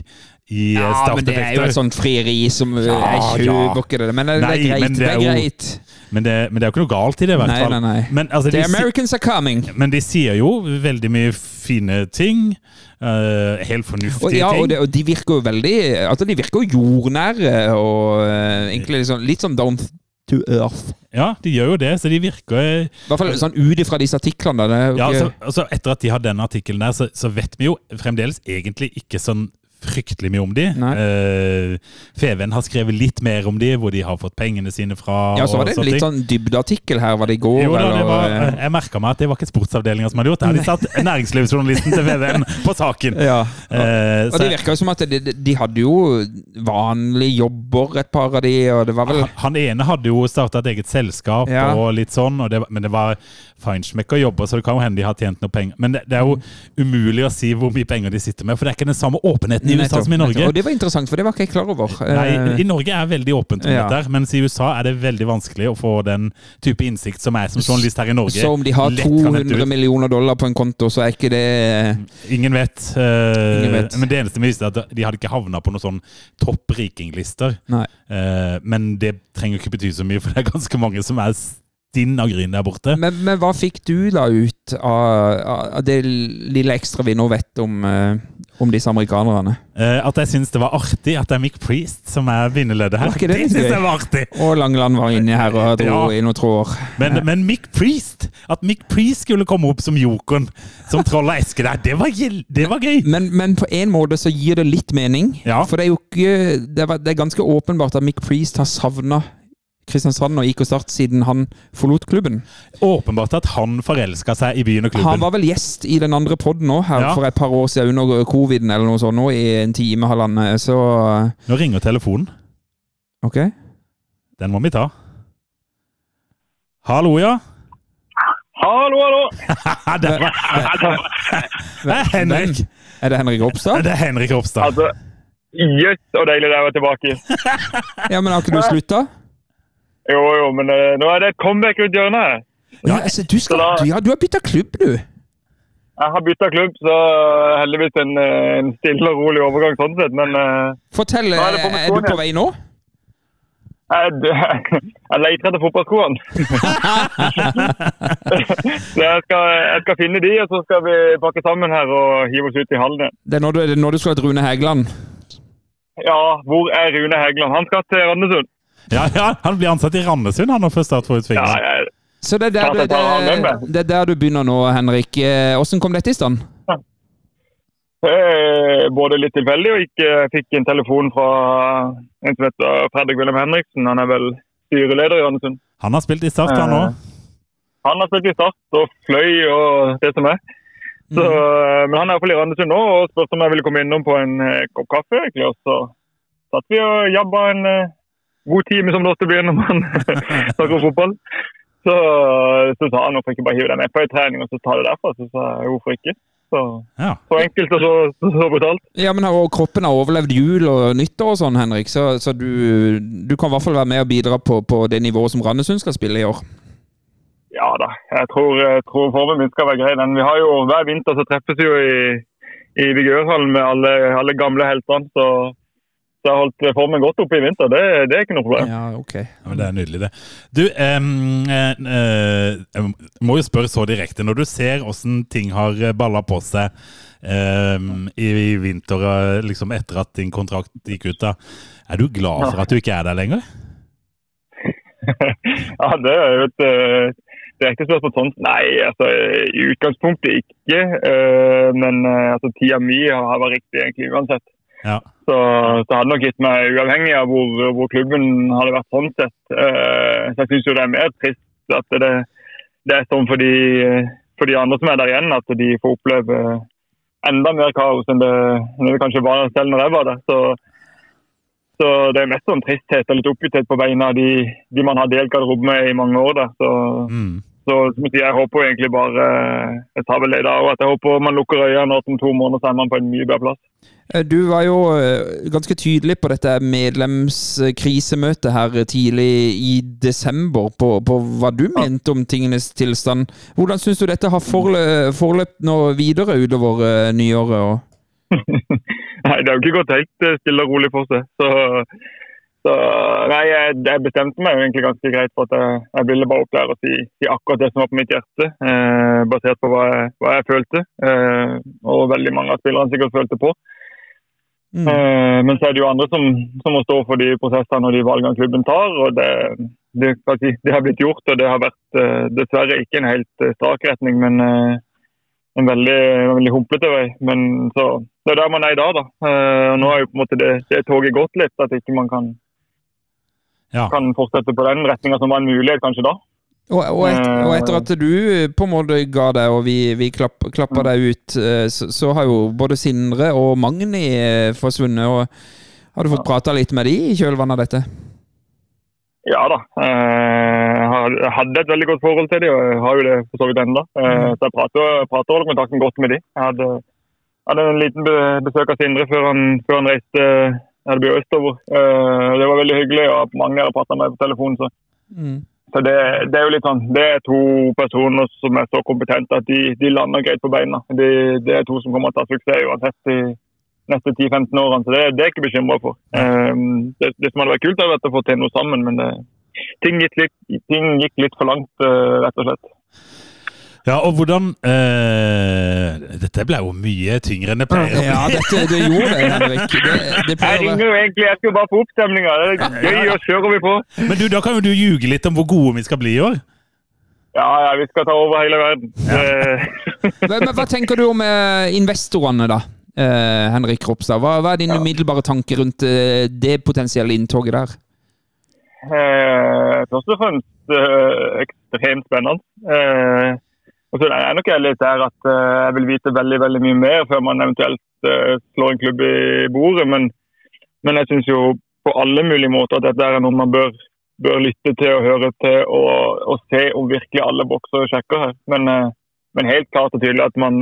i Ja, men det er jo et starteffekter. sånt frieri som uh, Ja, Jeg ja. kjøper ikke det. Men det, Nei, det er greit. men det Det er er jo- greit. Men det, men det er jo ikke noe galt i det, i hvert fall. nei, nei. Men, altså, The de, Americans are coming. men de sier jo veldig mye fine ting. Uh, helt Og, fornuftige ting. og, det, og de virker jo veldig Altså, de virker jo jordnære og uh, egentlig liksom, litt sånn down to earth. Ja, de gjør jo det, så de virker I hvert fall sånn ut ifra disse artiklene. Det er Ja, altså, altså Etter at de har den artikkelen der, så, så vet vi jo fremdeles egentlig ikke sånn fryktelig mye om de. Eh, Feven har skrevet litt mer om de, hvor de har fått pengene sine fra. ja, så var det en litt sånn dybdeartikkel her, var det i går? Jo da, det var, jeg merka meg at det var ikke sportsavdelinga som hadde gjort det. De satt næringslivsjournalisten til Feven på saken. ja. Uh, Og det virka jo som at de, de- de hadde jo vanlige jobber, et par av de, og det var vel han, han ene hadde jo starta et eget selskap Ja. og litt sånn, og det, men det var feinschmecker jobber, så det kan jo hende de har tjent noe penger. Men det, det er jo umulig å si hvor mye penger de sitter med, for det er ikke den samme åpenheten i USA som i Norge. Og det var interessant, for det var ikke jeg klar over. Nei, Eh, I Norge er veldig åpent om Ja. dette, mens i USA er det veldig vanskelig å få den type innsikt som jeg som journalist her i Norge så om de har lett kan hente 200 millioner dollar på en konto, så er ikke det Ingen vet. eh, Ingen vet. Men det eneste vi visste, er at de hadde ikke havna på noen sånn topp rikinglister. Eh, men det trenger ikke bety så mye, for det er ganske mange som er stinn av gryn der borte. Men, men hva fikk du da ut av, av det lille ekstra vi nå vet om, eh, om disse amerikanerne? Uh, at jeg syns det var artig at det er Mick Priest som er vinnerleddet her. Det, det synes jeg var artig! Og Langeland var inne her og dro Ja. i noen tråder. Men, men Mick Priest At Mick Priest skulle komme opp som jokeren som troll eske der, det var, det var gøy! Men, men på en måte så gir det litt mening. Ja. For det er jo ikke det er ganske åpenbart at Mick Priest har savna Kristiansand og IK Start siden han forlot klubben. Åpenbart at han forelska seg i byen og klubben. Han var vel gjest i den andre poden nå her Ja. for et par år siden under coviden eller noe sånt, nå i en time, halvannen. Så Nå ringer telefonen. OK. Den må vi ta. Hallo, ja? Hallo, hallo! det, var, det er Henrik. Er det Henrik Ropstad? Det er Henrik Ropstad. Altså, Jøss, så deilig det er å være tilbake. Ja, men har ikke du slutta? Jo, jo, men eh, nå er det et comeback rundt hjørnet. Ja, altså, du, skal, Så da- du, ja, du har bytta klubb, du. Jeg har bytta klubb, så heldigvis en, eh, en stille og rolig overgang sånn sett. Men eh, Fortell, Nå er det på er, med er du skoene. på vei nå? jeg, jeg leter etter fotballskoene. så jeg skal, jeg skal finne de, og så skal vi pakke sammen her og hive oss ut i hallen igjen. Det er når du, det er når du skal til Rune Hægeland. Ja, hvor er Rune Hægeland? Han skal til Randesund. Ja, ja, Han blir ansatt i Randesund han når først Start for Ja, utvikling. Så det er, der, du- det, det er der du begynner nå, Henrik. Eh, Hvordan kom dette i stand? Eh, både litt tilfeldig og ikke fikk en telefon fra en som heter Fredrik Wilhelm Henriksen. Han er vel styreleder i Randesund. Han har spilt i Start, han òg. Han har spilt i Start og fløy og det som er. Så, mm. Men han er iallfall i Randesund nå og spurte om jeg ville komme innom på en eh, kopp kaffe. egentlig, Og så satt vi og jabba en eh, god time, som det ofte blir når man snakker om fotball. Så, så sa han hvorfor ikke bare hive deg med på en trening og så ta det derfra. Så sa jeg hvorfor ikke. Så, Ja. så enkelt og så, så, så brutalt. Ja, men og Kroppen har overlevd jul og nyttår og sånn, Henrik. Så, så du, du kan i hvert fall være med og bidra på, på det nivået som Randesund skal spille i år. Ja da, jeg tror, jeg tror formen min skal være grei. Den. Vi har jo, Hver vinter så treffes vi jo i, i Vigørhallen med alle, alle gamle heltene. Så jeg har holdt formen godt oppe i vinter. Det, det er ikke noe problem. Ja, ok. Ja, men det er nydelig, det. Du, eh, eh, jeg må jo spørre så direkte. Når du ser åssen ting har balla på seg eh, i, i vinter, eh, liksom etter at din kontrakt gikk ut, da, er du glad for at du ikke er der lenger? Ja, Det er jo et eh, direkte spørsmål. sånn. Nei, altså i utgangspunktet ikke. eh, Men eh, altså, tida mi har vært riktig egentlig uansett. Ja. Så, så hadde nok gitt meg uavhengig av hvor, hvor klubben hadde vært sånn sett. Eh, Så jeg syns jo det er mer trist at det, det er sånn for de, for de andre som er der igjen, at de får oppleve enda mer kaos enn det, enn det kanskje var selv når jeg var der. Så, så det er mest sånn tristhet og litt oppgitthet på vegne av de, de man har delt garderobe med i mange år. Der. Så, Mm. så jeg håper egentlig bare Jeg tar vel det da, og at jeg håper man lukker øynene og om to måneder så er man på en mye bedre plass. Eh, Du var jo eh, ganske tydelig på dette medlemskrisemøtet her tidlig i desember, på, på hva du mente om tingenes tilstand. Hvordan syns du dette har forløpt nå videre utover eh, nyåret? Nei, det har jo ikke gått helt eh, stille og rolig for seg. Så, så nei, jeg, jeg bestemte meg jo egentlig ganske greit for at jeg, jeg ville bare opp der og si, si akkurat det som var på mitt hjerte. Eh, basert på hva jeg, hva jeg følte, eh, og veldig mange av spillerne sikkert følte på. Mm. Eh, men så er det jo andre som, som må stå for de prosessene og de valgene klubben tar. og det, det, si, det har blitt gjort, og det har vært eh, dessverre ikke en helt eh, strak retning, men eh, en veldig, veldig humplete vei. Men så, det er der man er i dag, da. Og nå er jo på en måte det, det toget gått litt, at ikke man kan, Ja. kan fortsette på den retninga som var en mulighet kanskje da. Og, og, et, og etter at du på en måte ga deg, og vi, vi klapp, klappa deg ut, eh, så, så har jo både Sindre og Magni eh, forsvunnet. og Har du fått prata litt med de i kjølvannet av dette? Ja da. Eh, Jeg hadde et veldig godt forhold til de, og jeg har jo det for så vidt ennå. Så jeg prater, prater og kontakten godt med de. Jeg hadde, hadde en liten besøk av Sindre før han, før han reiste østover. Eh, Det var veldig hyggelig, og mange har prata med på telefon. Så, så det, det er jo litt sånn, det er to personer som er så kompetente at de, de lander greit på beina. De, det er to som kommer til å ta suksess uansett de neste 10-15 årene, så det, det er jeg ikke bekymra for. Um, Det, det som hadde vært kult, hadde vært å få til noe sammen, men det, ting, gikk litt, ting gikk litt for langt, uh, rett og slett. Ja, og hvordan eh, Dette ble jo mye tyngre enn det pleier. Ja, dette, det gjorde det, Henrik. Det, det Jeg ringer jo egentlig, jeg skal bare få oppstemninga. Det er gøy, og kjører vi på. Men du, da kan jo du ljuge litt om hvor gode vi skal bli i år. Ja, ja, vi skal ta over hele verden. Ja. men, men hva tenker du om eh, investorene, da? Eh, Henrik Ropstad. Hva, hva er din umiddelbare tanke rundt det potensielle inntoget der? Eh, først og fremst eh, ekstremt spennende. Eh, og så er nok jeg litt der at eh, jeg vil vite veldig veldig mye mer før man eventuelt eh, slår en klubb i bordet. Men, men jeg syns jo på alle mulige måter at dette er noe man bør, bør lytte til og høre til og, og se om virkelig alle bokser og sjekker her. Men, eh, men helt klart og tydelig at man,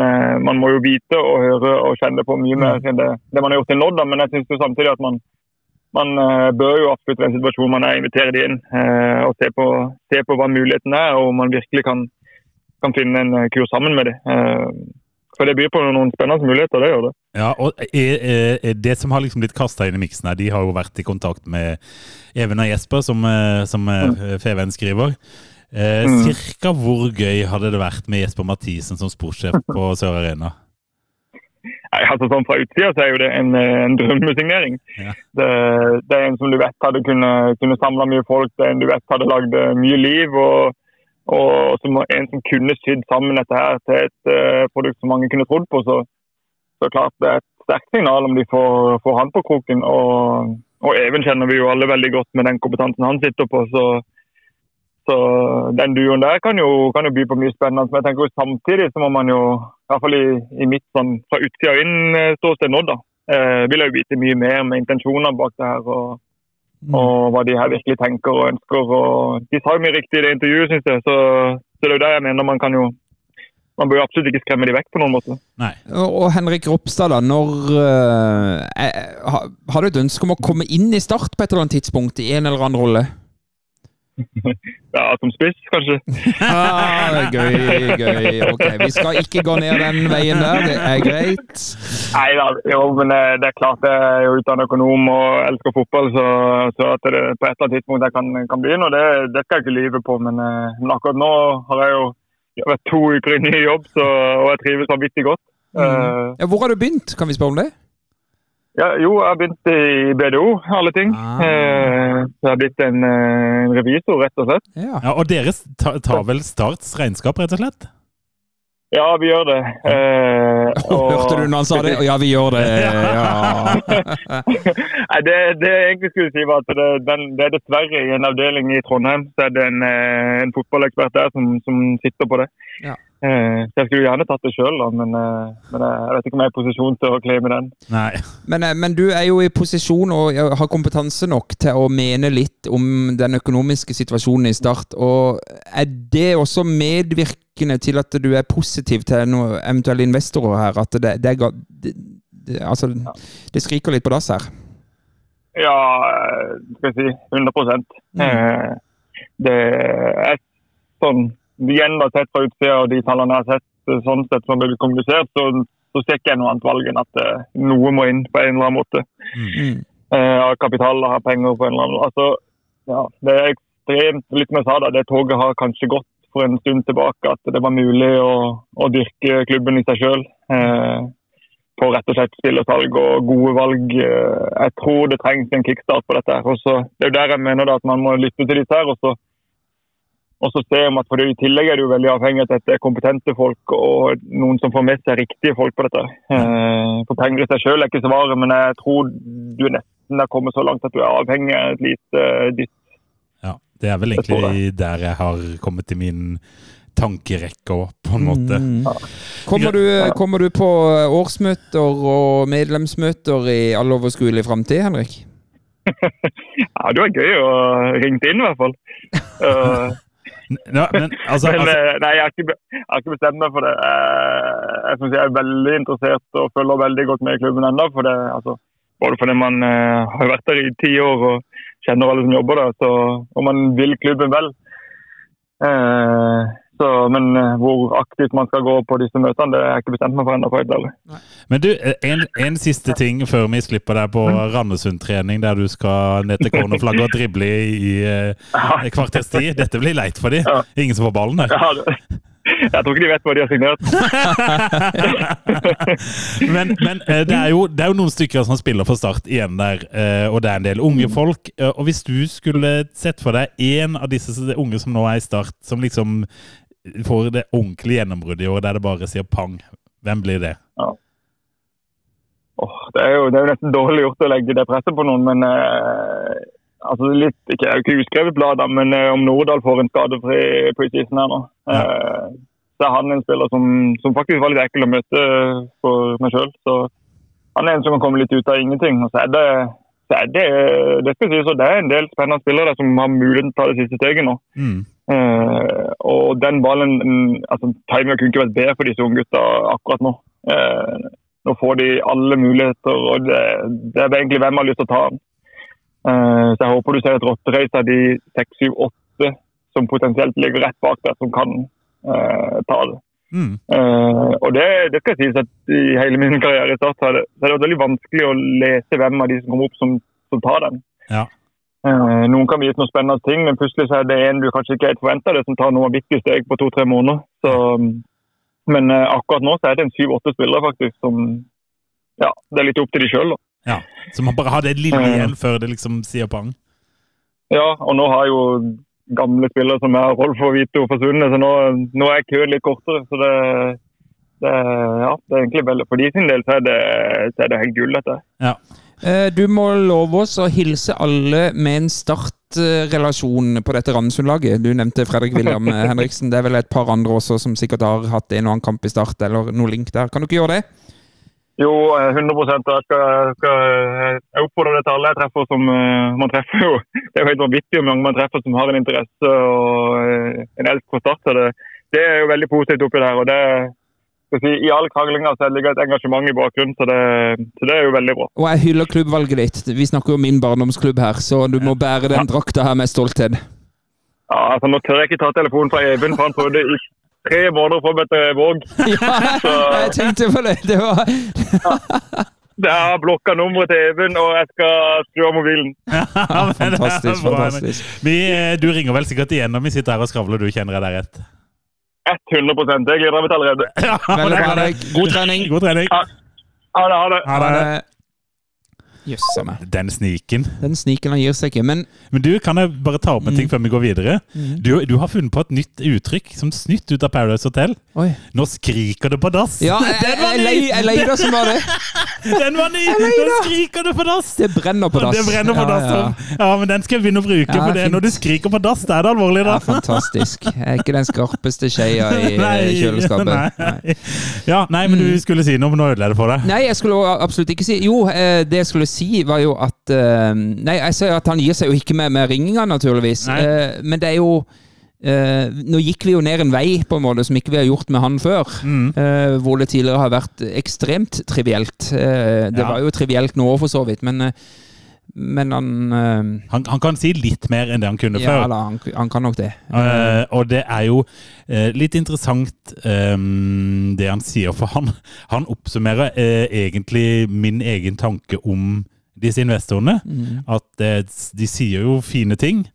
man må jo vite og høre og kjenne på mye mer enn det, det man har gjort til nå. Men jeg syns samtidig at man man bør jo absolutt i en situasjon man er, invitere de inn og se på, se på hva muligheten er, og om man virkelig kan, kan finne en eh, kur sammen med dem. for det byr på noen spennende muligheter, det gjør det. Ja, og er, er, er Det som har liksom blitt kasta inn i miksen her, de har jo vært i kontakt med Even og Jesper, som, eh, som mm. Feven skriver. Eh, Mm. Cirka hvor gøy hadde det vært med Jesper Mathisen som sportssjef på Sør Arena? Nei, altså sånn Fra utsida så er jo det en, eh, en drømmesignering. Ja. Det, det er en som du vet hadde kunnet kunne samle mye folk, det er en du vet hadde lagd eh, mye liv. og, og som en som kunne sydd sammen dette her til et eh, produkt som mange kunne trodd på. Så, så klart det er et sterkt signal om de får, får han på kroken. Og, og Even kjenner vi jo alle veldig godt med den kompetansen han sitter på. så så den duoen der kan jo, kan jo by på mye spennende. Men jeg tenker jo samtidig så må man jo, i hvert fall i, i mitt sånn fra utsida inn eh, ståsted nå, da, eh, vil jeg jo vite mye mer med intensjoner bak det her. Og, og hva de her virkelig tenker og ønsker. og De sa jo mye riktig i det intervjuet, syns jeg. Så, så det er jo der jeg mener man kan jo Man bør absolutt ikke skremme de vekk på noen måte. Nei. Og Henrik Ropstad, da. Når ha- Har du et ønske om å komme inn i Start på et eller annet tidspunkt i en eller annen rolle? Ja, Som spiss, kanskje. Ah, gøy, gøy. Ok, Vi skal ikke gå ned den veien der, det er greit. Nei da, jo, men det, det er klart jeg er jo utdannet økonom og elsker fotball, så, så at det på et eller annet tidspunkt jeg kan, kan begynne, og det, det skal jeg ikke lyve på. Men, eh, men akkurat nå har jeg jo jeg har vært to uker i ny jobb, så, og jeg trives vanvittig godt. Eh, Ja, hvor har du begynt? Kan vi spørre om det? ja, jo, jeg har begynt i BDO, alle ting. Ah. Eh, så jeg har blitt en, eh, en revisor, rett og slett. Ja. Ja, og dere ta- tar vel Starts regnskap, rett og slett? Ja, vi gjør det. Eh, og- Hørte du når han sa det? Ja, vi gjør det. Ja. Nei, det, det jeg egentlig skulle si var at det, den, det er dessverre i en avdeling i Trondheim så er det en, eh, en fotballekspert der som, som sitter på det. Ja. Eh, Så jeg skulle gjerne tatt det sjøl, men, eh, men jeg vet ikke om jeg er i posisjon til å claime den. Nei. Men, eh, men du er jo i posisjon og har kompetanse nok til å mene litt om den økonomiske situasjonen i Start. Og er det også medvirkende til at du er positiv til noen eventuelle investorer her? At det, det, det, det, altså, det skriker litt på dass her? Ja, skal jeg si 100% eh, Det er sånn Igjen da sett fra utsida og de tallene jeg har sett, eh, sånn sett som det blir kommunisert, så, så ser ikke jeg noe annet valg enn at eh, noe må inn på en eller annen måte. Mm. Uh, kapital og penger på en eller annen Altså, ja, det er ekstremt Litt som jeg sa da, det toget har kanskje gått for en stund tilbake at det var mulig å, å dyrke klubben i seg sjøl. Eh, på rett og slett spillersalg og gode valg. Eh, Jeg tror det trengs en kickstart på dette. Og så- det er jo der jeg mener da at man må lytte til disse her. og så og så ser man at for det, I tillegg er det jo veldig avhengig av at dette er kompetente folk og noen som får med seg riktige folk på dette. Eh, for penger i seg selv er ikke svaret, men jeg tror du nesten har kommet så langt at du er avhengig av et lite ditt. dytt. Ja, det er vel Jeg egentlig der jeg har kommet til min tankerekke òg, på en måte. Mm. Kommer, du, kommer du på årsmøter og medlemsmøter i all overskuelig framtid, Henrik? Ja, det var gøy å ringe inn i hvert fall. Eh, Ja, men altså, Men altså eh, nei, jeg har, ikke, jeg har ikke bestemt meg for det. Jeg, Jeg synes jeg er veldig interessert og følger veldig godt med i klubben ennå. For det, altså, både fordi man uh, har vært der i ti år og kjenner alle som jobber der, så, og man vil klubben vel. Eh, så, men eh, hvor aktivt man skal gå på disse møtene, det har jeg ikke bestemt meg for ennå. for. Men du, en, en siste ting før vi slipper deg på Randesund-trening, der du skal ned til cornerflagget og drible i, i eh, et kvarters tid. Dette blir leit for de. Ja. Ingen som får ballen der. Ja, det, jeg tror ikke de vet hva de har signert. Men, men eh, det, er jo, det er jo noen stykker som spiller for Start igjen der, eh, og det er en del unge folk. Eh, Og hvis du skulle sett for deg en av disse unge som nå er i Start, som liksom får det ordentlige gjennombruddet i år, der det bare sier pang, hvem blir det? Åh, det, er jo, det er jo nesten dårlig gjort å legge det presset på noen, men eh, altså litt, ikke, jeg jo ikke uskrevet bladet, men eh, om Nordahl får en skadefri preseason her nå, eh, så er han en spiller som, som faktisk var litt ekkel å møte for meg sjøl. Han er en som kan komme litt ut av ingenting. Og så er det, så er det, det og det er en del spennende spillere som har muligheten til å ta det siste steget nå. Mm. Eh, og den ballen mm, altså Timinga kunne ikke vært bedre for disse unge gutta akkurat nå. Uh, nå får de alle muligheter, og det, det er egentlig hvem har lyst til å ta den. Uh, så jeg håper du ser et rottereis av de seks, syv, åtte som potensielt ligger rett bak der, som kan ta det. Mm. Og det, det skal sies at i hele min karriere i Start så er det, er veldig vanskelig å lese hvem av de som kommer opp som, som tar den. Ja. Eh, noen kan vite noen spennende ting, men plutselig så er det en du kanskje ikke helt forventer det, som tar noen viktige steg på to-tre måneder. Så, men eh, akkurat nå så er det en syv-åtte spillere faktisk som Ja, det er litt opp til de sjøl. Ja. Så man bare har det lille Mm. igjen før det liksom sier pang. Ja, og nå har jo gamle spillere som er Rolf og Vito forsvunnet, så nå, nå er køen litt kortere. Så det, det, ja, det er egentlig veldig For de sin del så er det, så er det helt gull, dette. Ja. Eh, Du må love oss å hilse alle med en startrelasjon på dette Randesund-laget. Du nevnte Fredrik William eh, Henriksen. Det er vel et par andre også som sikkert har hatt en og annen kamp i Start, eller noe link der. Kan du ikke gjøre det? Jo, eh, 100 og jeg skal, skal jeg det til alle jeg treffer som eh, man treffer jo. Det er jo helt vanvittig hvor mange man treffer som har en interesse og eh, en elsk for Start. Det, det er jo veldig positivt oppi der. og det si, I all kranglinga så ligger et engasjement i bakgrunnen, så det, så det er jo veldig bra. Og jeg hyller klubbvalget ditt. Vi snakker jo om min barndomsklubb her, så du må bære den drakta her med stolthet. Ja, altså Nå tør jeg ikke ta telefonen fra Even, for han prøvde i tre måneder å få meg til Våg. Ja, jeg tenkte på det. Det var Jeg har blokka nummeret til Even, og jeg skal skru av mobilen. Ja, fantastisk, fantastisk. Vi, eh, du ringer vel sikkert igjen når vi sitter her og skravler, du kjenner jeg deg rett? 100 Det gleder meg allerede. Ja, Veldig er bra, det. Henrik. God trening. God trening. Ha det. ha det. Ha det. Meg. Den sniken. Den sniken han gir seg ikke. Men Men du, kan jeg bare ta opp en Mm. ting før vi går videre? Du, du har funnet på et nytt uttrykk som snytt ut av Paradise Hotel. Oi. Nå skriker det på dass! Ja, den var ny! jeg leide det som var det. Den var ny! Nå skriker det på dass! Det brenner på dass. Det brenner på Ja, dass. ja. Ja, ja, men den skal jeg begynne å bruke. Ja, for det. Når du skriker på dass, da er det alvorlig, da. Ja, fantastisk. Jeg er ikke den skarpeste skeia i Nei, kjøleskapet. Nei. Nei. Ja, nei, men du skulle si noe, men nå ødela jeg det for deg. Nei, jeg skulle absolutt ikke si Jo, eh, det jeg skulle si, var jo at eh, Nei, jeg sier at han gir seg jo ikke med, med ringinga, naturligvis. Eh, Men det er jo Uh, Nå gikk vi jo ned en vei på en måte som ikke vi har gjort med han før. Mm. Uh, hvor det tidligere har vært ekstremt trivielt. Uh, det Ja. var jo trivielt nå for så vidt, men, men han eh, Han, han kan si litt mer enn det han kunne Ja før. Ja, han, han kan nok det. Uh, og det er jo uh, litt interessant um, det han sier, for han, han oppsummerer uh, egentlig min egen tanke om disse investorene. Mm. At de sier jo fine ting,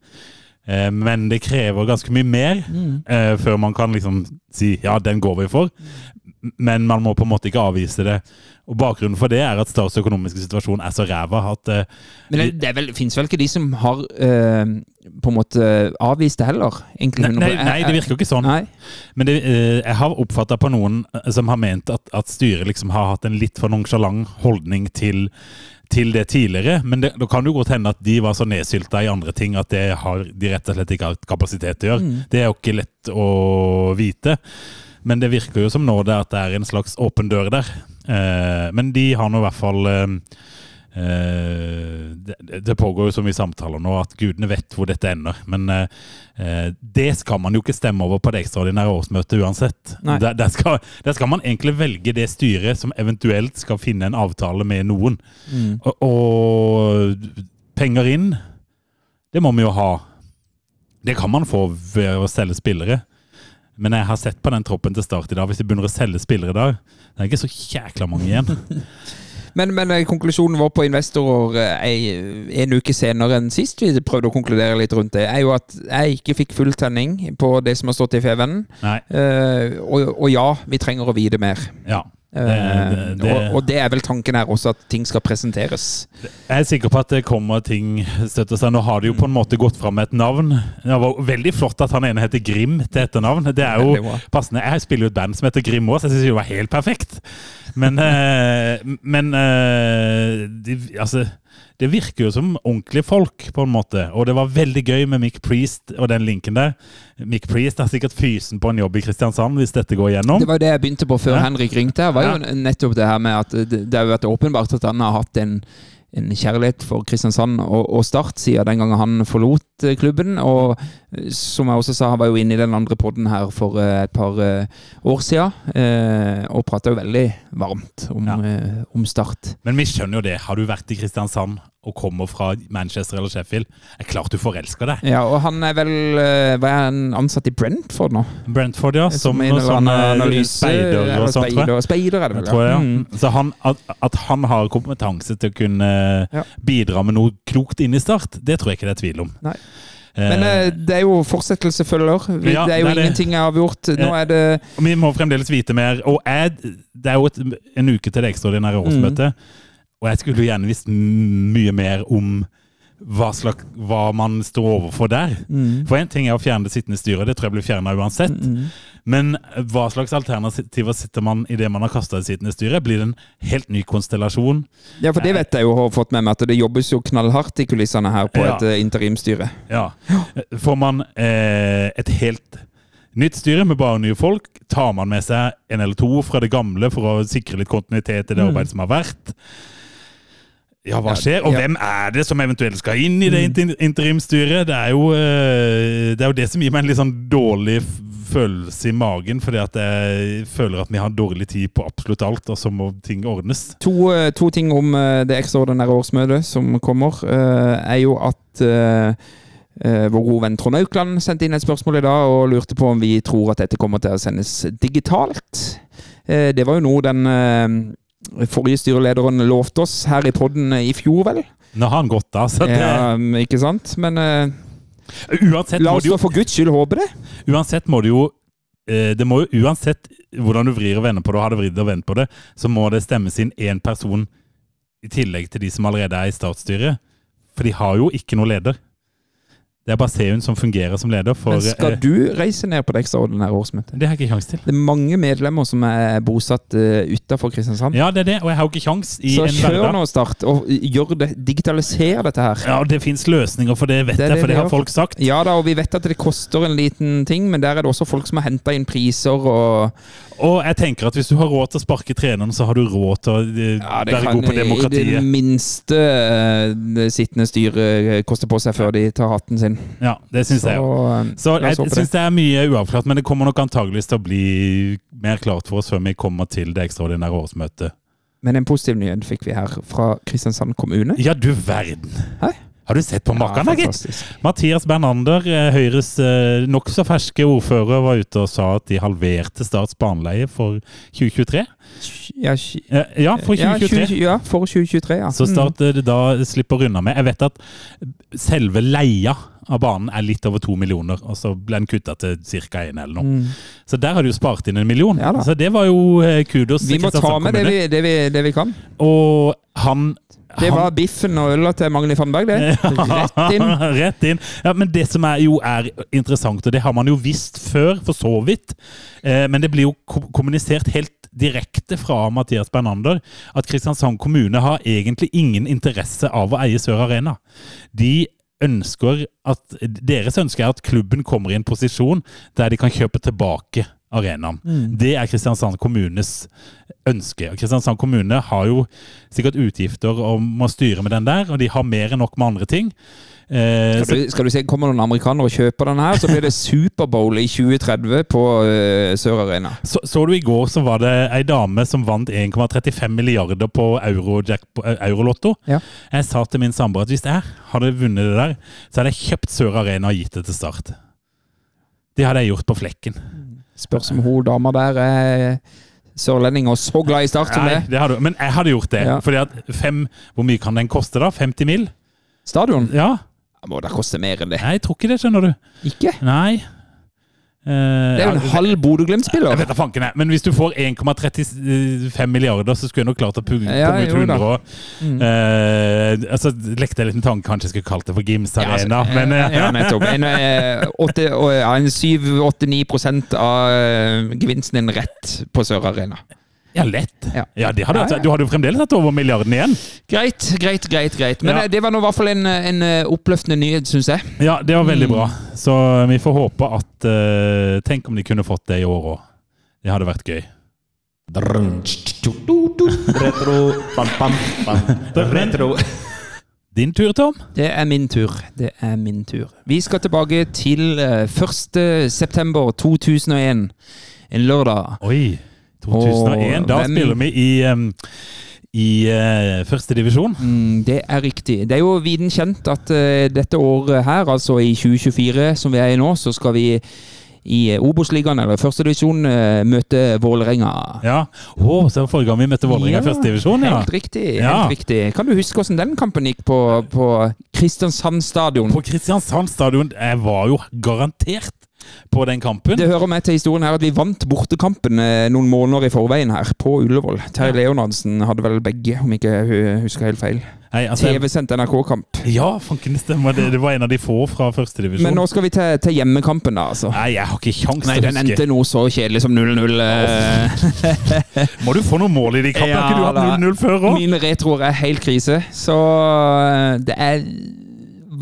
men det krever ganske mye mer Mm. før man kan liksom si ja, den går vi for. Men man må på en måte ikke avvise det. Og Bakgrunnen for det er at Stars økonomiske situasjon er så ræva at uh, Men det, det vel, finnes vel ikke de som har uh, på en måte avvist det heller? Nei, nei, nei, det virker jo ikke sånn. Nei. Men det, uh, jeg har oppfatta på noen som har ment at, at styret liksom har hatt en litt for nonsjalant holdning til, til det tidligere. Men det, da kan det jo godt hende at de var så nedsylta i andre ting at det har de rett og slett ikke hatt kapasitet til å gjøre. Det er jo ikke lett å vite. Men det virker jo som nå det at det er en slags åpen dør der. Eh, men de har nå i hvert fall eh, eh, det, det pågår jo så mye samtaler nå at gudene vet hvor dette ender. Men eh, eh, det skal man jo ikke stemme over på det ekstraordinære årsmøtet uansett. Der, der, skal, der skal man egentlig velge det styret som eventuelt skal finne en avtale med noen. Og, og penger inn, det må vi jo ha. Det kan man få ved å selge spillere. Men jeg har sett på den troppen til start i dag. Hvis de begynner å selge spillere dag, det er ikke så jækla mange igjen. Men, men eh, konklusjonen vår på investorer eh, en uke senere enn sist vi prøvde å konkludere litt rundt det, er jo at jeg ikke fikk full tenning på det som har stått i Fevennen. Nei. Eh, og, og ja, vi trenger å vite mer. Ja. Det, Eh, det, det, og, og det er vel tanken her også, at ting skal presenteres. jeg er sikker på at det kommer ting støtter seg. Nå har det jo på en måte gått fram med et navn. Det var veldig flott at han ene heter Grim til etternavn. Det er jo passende. Jeg spiller jo et band som heter Grim òg, så jeg syns det var helt perfekt. Men, eh, men eh, de, altså det virker jo som ordentlige folk, på en måte. Og det var veldig gøy med Mick Priest og den linken der. Mick Priest har sikkert fysen på en jobb i Kristiansand hvis dette går gjennom. Det var jo det jeg begynte på før Ja. Henrik ringte. var jo nettopp det her med at det, det har vært åpenbart at han har hatt en, en kjærlighet for Kristiansand og, og Start siden den gangen han forlot eh, klubben. Og eh, som jeg også sa, han var jo inne i den andre podden her for eh, et par år siden. eh, Og prata jo veldig varmt om, Ja. om Start. Men vi skjønner jo det. Har du vært i Kristiansand og kommer fra Manchester eller Sheffield, er klart du forelsker deg. Ja, og han er vel eh, Hva er han ansatt i Brentford nå? Brentford, ja. Som, en noe sånn analyse, speider og sånt, tror jeg. speider, speider er det vel, jeg, ja. Mm. Så han, at, at han har kompetanse til å kunne Ja. bidra med noe klokt inn i Start, det tror jeg ikke det er tvil om. Nei. Men eh, det er jo fortsettelse følger. Det er jo det er ingenting ingenting har gjort. Nå er det vi må fremdeles vite mer. Og jeg, det er jo et, en uke til det ekstraordinære årsmøtet, og jeg skulle gjerne visst mye mer om hva, slags, hva man står overfor der. For én ting er å fjerne det sittende styret, det tror jeg blir fjerna uansett. Men hva slags alternativer sitter man i det man har kasta det sittende styret? Blir det en helt ny konstellasjon? Ja, for det vet jeg jo har fått med meg, at det jobbes jo knallhardt i kulissene her på Ja. et eh, interimstyre. Ja. Får man eh, et helt nytt styre med bare nye folk, tar man med seg en eller to fra det gamle for å sikre litt kontinuitet i det arbeidet som har vært. Ja, hva skjer? Og ja. hvem er det som eventuelt skal inn i det interimstyret? Det er, jo, eh, det er jo det som gir meg en litt sånn dårlig følelse i magen, fordi at jeg føler at vi har dårlig tid på absolutt alt, og så må ting ordnes. To, eh, to ting om eh, det ekstraordinære årsmøtet som kommer, er jo at vår gode venn Trond Aukland sendte inn et spørsmål i dag og lurte på om vi tror at dette kommer til å sendes digitalt. Det var jo noe den forrige styrelederen lovte oss her i podden i fjor, vel? Nå har han gått av, så det, Ja, ikke sant? Men eh, uansett la oss da for guds skyld håpe det. Uansett må det jo eh, det må jo Uansett hvordan du vrir og vender på det, og har det vridd og vendt på det, så må det stemmes inn én person i tillegg til de som allerede er i statsstyret. For de har jo ikke noe leder. Det er bare Seun som fungerer som leder for Men skal eh, du reise ned på det ekstraordinære årsmøtet? Det har jeg ikke kjangs til. Det er mange medlemmer som er bosatt uh, utafor Kristiansand. Ja, det er det, og jeg har jo ikke kjangs i Så en kjør hverdag. nå, Start, og gjør det, digitaliser dette her. Ja, det fins løsninger for det, vet Det jeg, for det, det har folk sagt. Ja da, og vi vet at det koster en liten ting, men der er det også folk som har henta inn priser og Og jeg tenker at hvis du har råd til å sparke treneren, så har du råd til å eh, Ja, være god på i det minste eh, det sittende styre koste på seg før de tar hatten sin. Ja, det syns jeg eh, Så jeg syns det er mye uavklart, men det kommer nok antageligvis til å bli mer klart for oss før vi kommer til det ekstraordinære årsmøtet. Men en positiv nyhet fikk vi her fra Kristiansand kommune. Ja, du verden! Hæ? Har du sett på maken, da, gitt? Mathias Bernander, eh, Høyres eh, nokså ferske ordfører, var ute og sa at de halverte Starts baneleie for 2023. Ja, Eh, Ja, for ja, 2023. 20, ja, for 2023, ja. Så Start eh, da slipper unna med Jeg vet at selve leia av banen er litt over to millioner, og så ble den kutta til ca. én eller noe. Så der har du spart inn en million. Mm. Ja så det var jo kudos. Vi må ta med det vi, det vi, det vi kan. Og han Det var biffen og øla til Magni Fannberg, det. Rett inn. Rett inn. Ja, men det som er, jo er interessant, og det har man jo visst før, for så vidt, eh, men det blir jo ko- kommunisert helt direkte fra Mathias Bernander at Kristiansand kommune har egentlig ingen interesse av å eie Sør Arena. De ønsker at, Deres ønske er at klubben kommer i en posisjon der de kan kjøpe tilbake arenaen. Det er Kristiansand kommunes ønske. Og Kristiansand kommune har jo sikkert utgifter og må styre med den der, og de har mer enn nok med andre ting. Eh, Skal du, skal du se, Kommer noen amerikanere og kjøper den her, så blir det Superbowl i 2030 på uh, Sør Arena. så, så du i går så var det ei dame som vant 1,35 milliarder på Eurojack, på, eh, Eurolotto. Ja. Jeg sa til min samboer at hvis jeg hadde vunnet det der, så hadde jeg kjøpt Sør Arena og gitt det til Start. Det hadde jeg gjort på flekken. Spørs om hun dama der er sørlending og så glad i Start som Nei, det. det hadde, men jeg hadde gjort det. Ja. Fordi at fem Hvor mye kan den koste, da? 50 mil? Stadion? Ja. Det må da koste mer enn det. Jeg tror ikke det, skjønner du. Ikke? Nei. Eh, Det er jo en ja, halv Bodø-Glimt-spiller. Jeg vet da fanken jeg. Men hvis du får 1,35 milliarder, så skulle jeg nok klart å pu- Ja, ut jo da. 100 og eh, Altså, lekte jeg litt med tanke, kanskje jeg skulle kalt det for Gims Ja, altså, Arena, men uh, ja, nettopp. En, uh, en 7-8-9 av eh, gevinsten din rett på Sør Arena. Ja, lett. Ja. Ja, det hadde, Ja, ja. Du hadde jo fremdeles hatt over milliarden igjen. Greit, greit, greit. greit. Men Ja. eh, det var nå i hvert fall en, en eh, oppløftende nyhet, syns jeg. Ja, det var veldig Mm. bra. Så vi får håpe at uh, Tenk om de kunne fått det i år òg. Det hadde vært gøy. Retro, bam, bam, bam. Retro. Din tur, Tom. Det er min tur. Det er min tur. Vi skal tilbake til eh, 1. september 2001. En lørdag. Oi. 2001. Og Da hvem- spiller vi i, um, i uh, førstedivisjon. Mm, det er riktig. Det er jo viden kjent at uh, dette året her, altså i 2024 som vi er i nå, så skal vi i eh, Obos-ligaen, eller førstedivisjon, uh, møte Vålerenga. Ja. oh, så forrige gang vi møtte Vålerenga i ja, divisjon, ja. Helt riktig. Ja. helt riktig. Kan du huske hvordan den kampen gikk på, på Kristiansand stadion? På Kristiansand stadion. Jeg var jo garantert på den kampen. Det hører med til historien her at vi vant bortekampen eh, noen måneder i forveien her, på Ullevål. Terje Leonardsen hadde vel begge, om ikke jeg husker helt feil. Altså, TV-sendt NRK-kamp. ja, fanken det stemmer. Det, det var en av de få fra førstedivisjon. Men nå skal vi til, til hjemmekampen, da, altså. Nei, jeg har ikke kjangs til å huske. den endte noe så kjedelig som 0-0. eh. Må du få noe mål i de kampene? Ja, har ikke du hatt 0-0 før òg? Mine retroer er helt krise, så eh, det er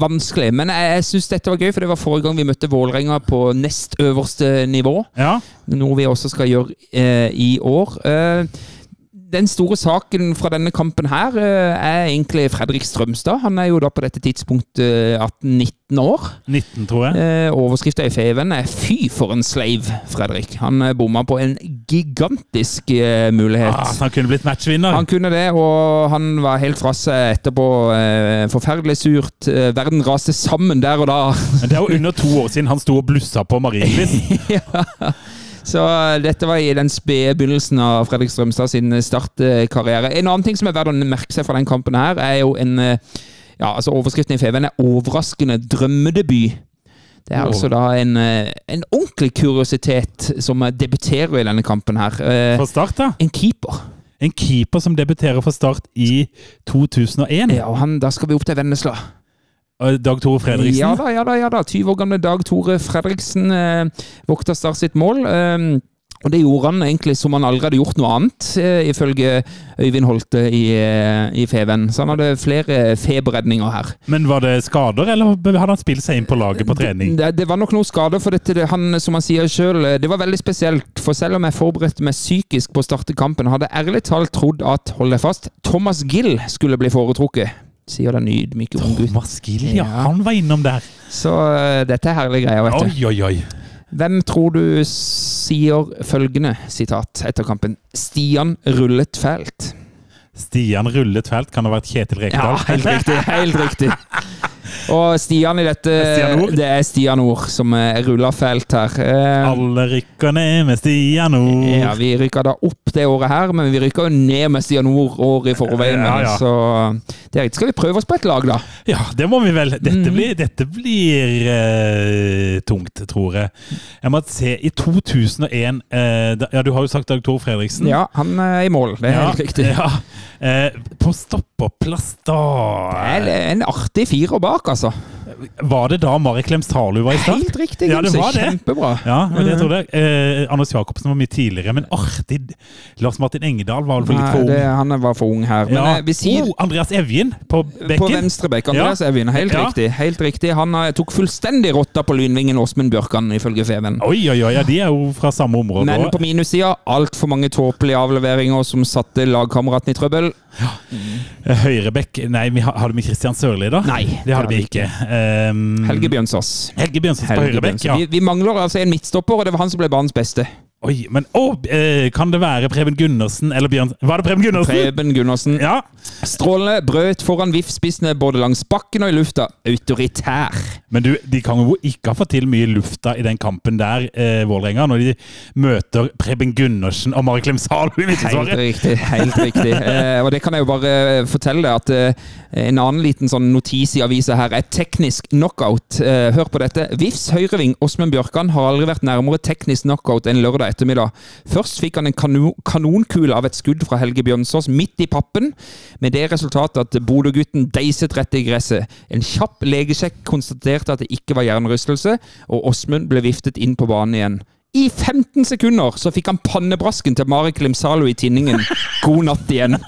vanskelig. Men jeg, jeg syns dette var gøy, for det var forrige gang vi møtte Vålerenga på nest øverste nivå. Ja. Noe vi også skal gjøre eh, i år. Eh, den store saken fra denne kampen her eh, er egentlig Fredrik Strømstad. Han er jo da på dette tidspunktet 18-19 år. 19, tror jeg. Eh, Overskrifta i Feven er 'Fy for en sleiv', Fredrik. Han eh, bomma på en gigantisk eh, mulighet. Ah, han kunne blitt matchvinner. Han kunne det, og han var helt fra seg etterpå. Eh, forferdelig surt. Eh, verden raste sammen der og da. Men Det er jo under to år siden han sto og blussa på Marienlyst. ja. Så eh, dette var i den spede begynnelsen av Fredrik Strømstad sin startkarriere. En annen ting som er verdt å merke seg fra den kampen her, er jo en eh, ja, altså Overskriften i Feven er 'overraskende drømmedebut'. Det er altså da en, eh, en ordentlig kuriositet som eh, debuterer i denne kampen her. Eh, For Start, da. En keeper. En keeper som debuterer for Start i 2001. Ja, og han, Da skal vi opp til Vennesla. Og Dag Tore Fredriksen. Ja da, ja da. ja da. 20 år gamle Dag Tore Fredriksen eh, vokta Start sitt mål. Eh, og det gjorde han egentlig som han aldri hadde gjort noe annet, eh, ifølge Øyvind Holte i, eh, i Feven. Så han hadde flere feberredninger her. Men var det skader, eller hadde han spilt seg inn på laget på trening? Det, det var nok noe skader, for dette, det, han, som han sier eh, det var veldig spesielt. For selv om jeg forberedte meg psykisk på å starte kampen, hadde jeg ærlig talt trodd at, hold deg fast, Thomas Gill skulle bli foretrukket. Sier den ydmyke unggutten. Thomas Gill, ja. Ja. Han var innom der. Så uh, dette er herlige greier, vet du. Oi, oi, oi. Hvem tror du sier følgende sitat etter kampen? Stian rullet fælt. Stian rullet fælt. Kan det ha vært Kjetil Rekdal? Ja, helt riktig. Helt riktig. Og Stian i dette Stian Det er Stian Ord som eh, ruller felt her. Eh, Alle rykker ned med Stian Nord. Ja, Vi rykker da opp det året her, men vi rykka jo ned med Stian Nord året i forveien. Ja, ja. Så det er riktig. Skal vi prøve oss på et lag, da? Ja, det må vi vel. Mm. Dette blir, dette blir eh, tungt, tror jeg. Jeg må se, i 2001 eh, da, Ja, du har jo sagt Dag Tor Fredriksen. Ja, han er i mål. Det er helt riktig. Ja. Eh, på stopperplass, da Det er en artig firer bak, altså. Var det da Mari Klemsdalud var i start? Helt riktig, Ja, det var det. Kjempebra. Ja, men det tror jeg. Eh, Anders Jacobsen var mye tidligere, men artig. Lars Martin Engedal var vel for litt for ung. det, han var for ung her. Men Ja. eh, vi sier oh, Andreas Evjen på bekken. På venstre bekk. Andreas Ja. Evjen. Helt Ja. riktig. helt riktig. Han eh, tok fullstendig rotta på lynvingen Åsmund Bjørkan, ifølge Feven. Oi, oi, oi, ja, de er jo fra samme område. Men på minussida altfor mange tåpelige avleveringer som satte lagkameraten i trøbbel. Eh, Høyrebekk Nei, vi hadde vi Christian Sørli, da? Nei, det hadde vi ikke. Um, Helge Bjørnsås. Helge Bjørnsås på høyrebekk, ja. Vi, vi mangler altså en midtstopper, og det var han som ble banens beste. Oi, men eh, kan det være Preben Gundersen eller Bjørn... Var det Preben Gundersen? Preben Gundersen. Ja. Strålende. Brøt foran VIF-spissene både langs bakken og i lufta. Autoritær. Men du, de kan jo ikke ha fått til mye lufta i den kampen der, eh, Vålerenga, når de møter Preben Gundersen og Mari Klemsalo i Helt riktig. helt riktig. Eh, og det kan jeg jo bare fortelle deg at eh, en annen liten sånn notis i avisa her er teknisk knockout. Eh, hør på dette. VIFs høyreving Åsmund Bjørkan har aldri vært nærmere teknisk knockout enn lørdag ettermiddag. Først fikk han en kanon kanonkule av et skudd fra Helge Bjørnsås midt i pappen, med det resultatet at Bodø-gutten deiset rett i gresset. En kjapp legesjekk konstaterte at det ikke var hjernerystelse, og Åsmund ble viftet inn på banen igjen. I 15 sekunder så fikk han pannebrasken til Mari Klimsalo i tinningen. God natt igjen.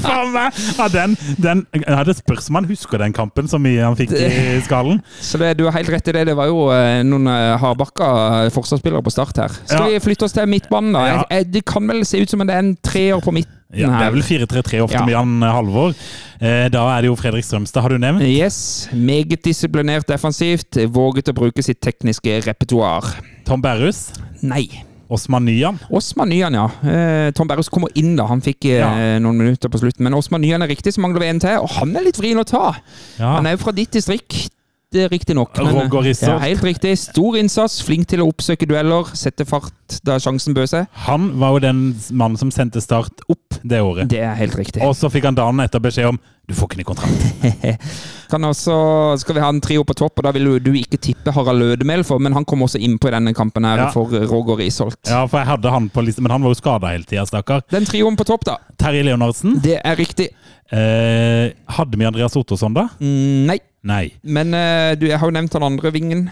Ja, den, den, jeg hadde spørsmål om han husker den kampen så mye han fikk i skallen. Så det, du har helt rett i det. Det var jo eh, noen eh, hardbakka forsvarsspillere på start her. Skal Ja. vi flytte oss til midtbanen, da? Ja. Jeg, jeg, det kan vel se ut som det er en treer på midten Ja, det er vel 4-3-3 ofte Ja. med Jan Halvor. Eh, da er det jo Fredrik Strømstad, har du nevnt. Yes. Meget disiplinert defensivt. Våget å bruke sitt tekniske repertoar. Tom Berrus? Nei. Osman Nyan. Osman Nyan, ja. Eh, Tom Berrus kommer inn, da. Han fikk eh, Ja. noen minutter på slutten. Men Osman Nyan er riktig, så mangler vi en til. Og han er litt vrien å ta. Ja. Han er jo fra ditt distrikt. Det er riktignok. men- Roger Risholt. Ja, helt riktig. Stor innsats, flink til å oppsøke dueller, sette fart da sjansen bød seg. Han var jo den mannen som sendte Start opp det året. Det er helt riktig. Og så fikk han dagen etter beskjed om du får ikke ny kontrakt. Kan også, skal vi ha en trio på topp, og da vil du, du ikke tippe Harald Lødemel, for, men han kom også innpå i denne kampen her Ja. for Roger Risholt. Ja, for jeg hadde han på listen, men han var jo skada hele tida, stakkar. Den trioen på topp, da. Terje Leonardsen. Det er riktig. Eh, hadde vi Andreas Ottosson da? Mm, nei, Nei. men uh, du, jeg har jo nevnt den andre vingen.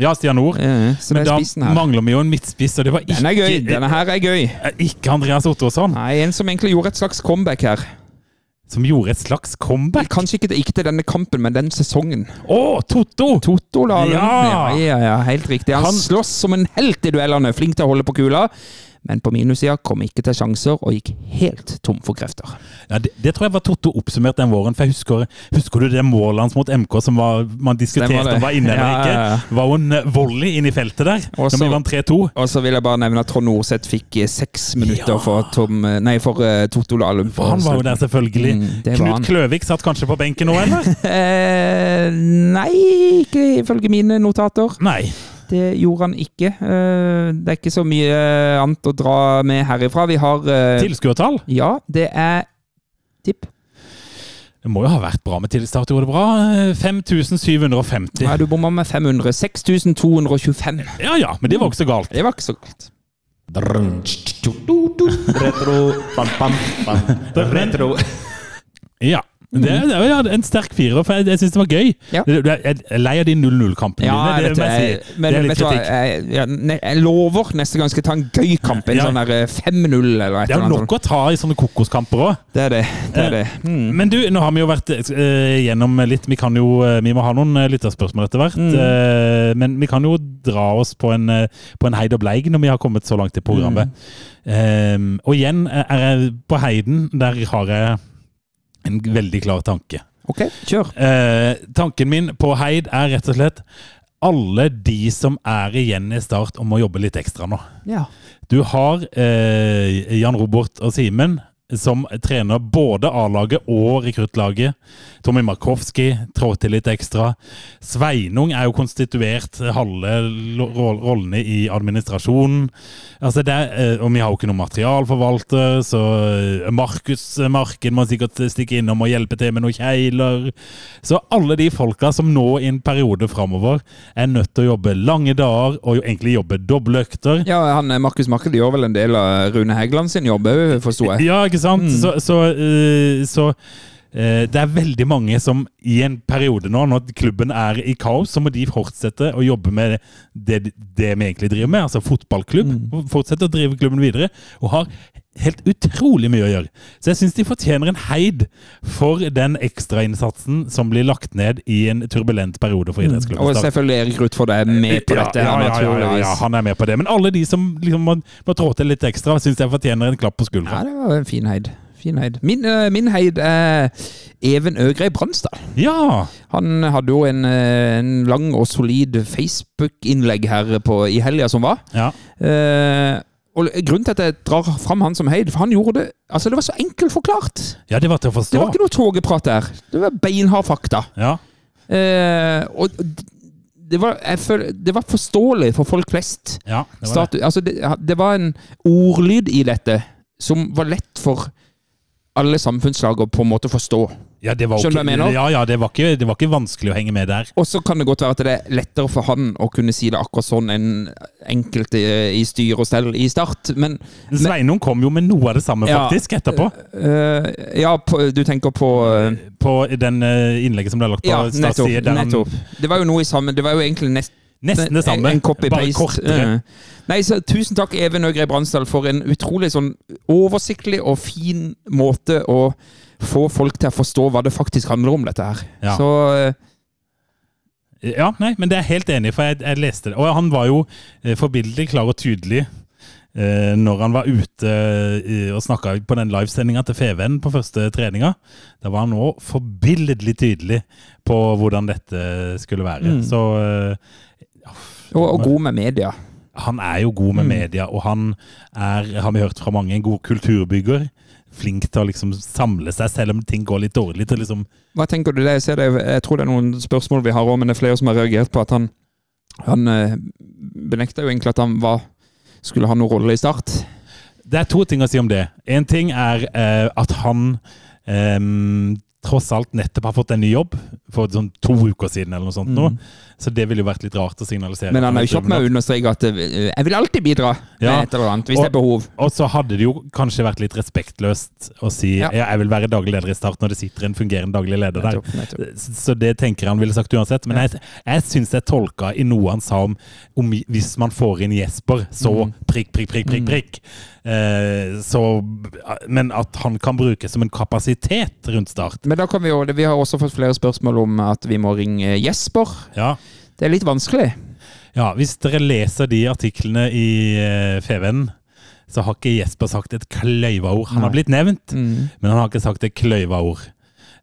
Ja, Stian Nord. Ja, Men da mangler vi jo en midtspiss, og det var ikke, Den er gøy. Denne her er gøy. eh, ikke Andreas Ottosson, Nei, En som egentlig gjorde et slags comeback her. som gjorde et slags comeback. Kanskje ikke, ikke til denne kampen, men den sesongen. Å, Totto! Totto Dalen. Ja! Ja, ja, ja, helt riktig. Han, Han- slåss som en helt i duellene, flink til å holde på kula. Men på minussida kom ikke til sjanser og gikk helt tom for krefter. Ja, det, det tror jeg var Totto oppsummert den våren. For jeg husker, husker du det målet hans mot MK som var, man diskuterte om var inne eller Ja, ikke? ja. Var hun en eh, volley inn i feltet der, Også, da vi vant 3-2. Og så vil jeg bare nevne at Trond Norseth fikk eh, seks minutter for, Tom, eh, nei, for uh, Totto Lahlum. Han var jo der, selvfølgelig. Mm, Knut han. Kløvik satt kanskje på benken nå, eller? Eh, nei, ikke ifølge mine notater. Nei. Det gjorde han ikke. Eh, det er ikke så mye annet å dra med herifra. Vi har eh, Tilskuertall? Ja, det er Tipp. Det må jo ha vært bra med tilstart. Gjorde det bra? Eh, 5750. Nei, du bomma med 500. 6225. Ja ja, men det var ikke så galt. Det var ikke så galt. Retro, pam, pam, pam. Retro. Ja. Det, det var ja, en sterk firer, for jeg, jeg syns det var gøy. Ja. Jeg er lei av de 0-0-kampene Ja, dine. Det, jeg si. Men det er litt vet hva, kritikk. jeg, ja, jeg lover neste gang skal jeg ta en gøy kamp. En sånn der eh, 5-0 eller et Det er nok å ta i sånne kokoskamper òg. Det er det. det, er det. Mm. Men du, nå har vi jo vært uh, gjennom litt Vi kan jo, eh, vi må ha noen eh, lytterspørsmål etter hvert. Mm. Uh, men vi kan jo dra oss på en, eh, på en heid og bleig når vi har kommet så langt i programmet. Mm. Eh, og igjen er jeg på heiden. Der har jeg en veldig klar tanke. Ok, kjør. Eh, tanken min på Heid er rett og slett alle de som er igjen i Start og må jobbe litt ekstra nå. Ja. Du har eh, Jan Robert og Simen som trener både A-laget og rekruttlaget. Tommy Markowski trår til litt ekstra. Sveinung er jo konstituert halve rollene i administrasjonen. Altså er, eh, og vi har jo ikke noen materialforvalter, så eh, Markus Marken må sikkert stikke innom og hjelpe til med noen kjegler. Så alle de folka som nå i en periode framover er nødt til å jobbe lange dager og egentlig jobbe dobbeltøkter. Ja, han, eh, Markus Marken gjør vel en del av Rune Hægeland sin jobb òg, forsto jeg. Ja, ikke sant? Så, så, uh, så uh, det er veldig mange som i en periode nå, når klubben er i kaos, så må de fortsette å jobbe med det, det vi egentlig driver med, altså fotballklubb. Fortsette å drive klubben videre, og har helt utrolig mye å gjøre. Så jeg syns de fortjener en heid for den ekstrainnsatsen som blir lagt ned i en turbulent periode for idrettsklubben. Og Start. selvfølgelig Erik Rutford er med på Ja, dette. ja, ja, ja, ja, ja, han er med på det. Men alle de som liksom må, må trå til litt ekstra, syns jeg fortjener en klapp på Ja, skuldra. det var en fin heid. Fin heid. Min, eh, min heid er Even Øgrei Bransdal. Ja! Han hadde jo en, eh, en lang og solid Facebook-innlegg her på, i helga som var. ja. Eh, og Grunnen til at jeg drar fram han som heid, for han gjorde det altså det var så enkelt forklart. Ja, det var til å forstå. Det var ikke noe togeprat der. Det var beinhard fakta. Ja. Eh, og det var, føler, det var forståelig for folk flest. ja, det var det. Altså det, det var en ordlyd i dette som var lett for alle samfunnslag å på en måte forstå. Ja, det var Skjønner du hva jeg mener? ja, ja, det var, ikke, det var ikke vanskelig å henge med der. Og så kan det godt være at det er lettere for han å kunne si det akkurat sånn enn enkelte i styr og stell i start, men Sveinung kom jo med noe av det samme, Ja. faktisk, etterpå. eh, Ja, på, du tenker på eh, På den eh, innlegget som ble lagt på Ja, nettopp. side. nettopp. Det var jo noe i samme Det var jo egentlig nest, Nesten det samme, En, en bare kortere. Nei, så Tusen takk, Even Øgrei Bransdal, for en utrolig sånn oversiktlig og fin måte å få folk til å forstå hva det faktisk handler om, dette her. Ja. Så eh, Ja, nei, men det er jeg helt enig i, for jeg, jeg leste det. Og han var jo eh, forbilledlig klar og tydelig eh, når han var ute eh, og snakka på den livesendinga til Feven på første treninga. Da var han òg forbilledlig tydelig på hvordan dette skulle være. Mm. Så eh, og, og god med media. han er jo god med Mm. media, og han er, har vi hørt fra mange, en god kulturbygger. Flink til å liksom samle seg, selv om ting går litt dårlig. til liksom Hva tenker du det? Jeg, ser det, jeg tror det er noen spørsmål vi har òg, men det er flere som har reagert på at han Han benekta benekter jo egentlig at han var, skulle ha noen rolle i Start. Det er to ting å si om det. En ting er eh, at han eh, tross alt nettopp har fått en ny jobb for sånn to uker siden. eller noe sånt nå. Så det ville jo vært litt rart å signalisere. Mm. Men han har jo kjapp med å understreke at eh, 'jeg vil alltid bidra' Ja. med et eller annet, hvis Og- det er behov. Og så hadde det jo kanskje vært litt respektløst å si Ja. ja. jeg vil være daglig leder i Start når det sitter en fungerende daglig leder der. Nettopp, nettopp. Så det tenker han ville sagt uansett. Men jeg, jeg syns jeg tolka i noe han sa om, om hvis man får inn Jesper, så Mm. prikk, prikk, prikk, prikk. prikk. Eh, så, men at han kan brukes som en kapasitet rundt Start. Men da kan vi jo, vi har også fått flere spørsmål om at vi må ringe Jesper. Ja. Det er litt vanskelig. ja, hvis dere leser de artiklene i FVN så har ikke Jesper sagt et kløyva ord. Han har blitt nevnt, Mm. men han har ikke sagt et kløyva ord.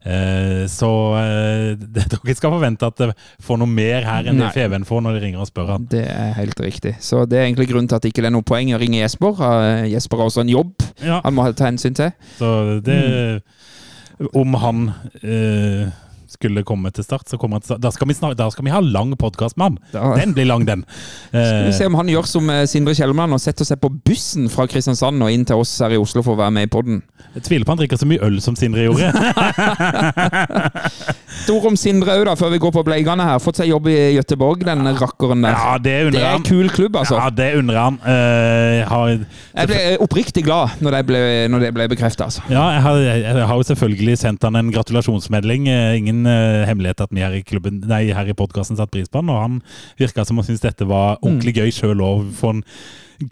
Eh, så eh, dere skal forvente at det får noe mer her enn Nei. det Feven får når de ringer og spør han. Det er helt riktig. Så det er egentlig grunnen til at det ikke er noe poeng å ringe Jesper. Jesper har også en jobb Ja, han må ta hensyn til. så det Mm. Om han eh, skulle komme til start, så kommer han til start. Da skal vi, snak, da skal vi ha lang podkast med han. Da Den blir lang, den. skal vi se om han gjør som eh, Sindre Kjelmeland og setter seg på bussen fra Kristiansand og inn til oss her i Oslo for å være med i podden. jeg tviler på han drikker så mye øl som Sindre gjorde. Stor om Sindre òg, før vi går på Bleigane her. Fått seg jobb i Gøteborg, den rakkeren der. Ja, det det er en kul klubb, altså. Ja, det undrer han. Uh, har, Jeg ble oppriktig glad når det ble, når det ble bekrefta, altså. ja, jeg har, jeg har jo selvfølgelig sendt han en gratulasjonsmelding. Eh, Ingen uh, hemmelighet at vi her i klubben, nei, her i podkasten satte pris på han, og han virka som han syntes dette var ordentlig Mm. gøy sjøl òg,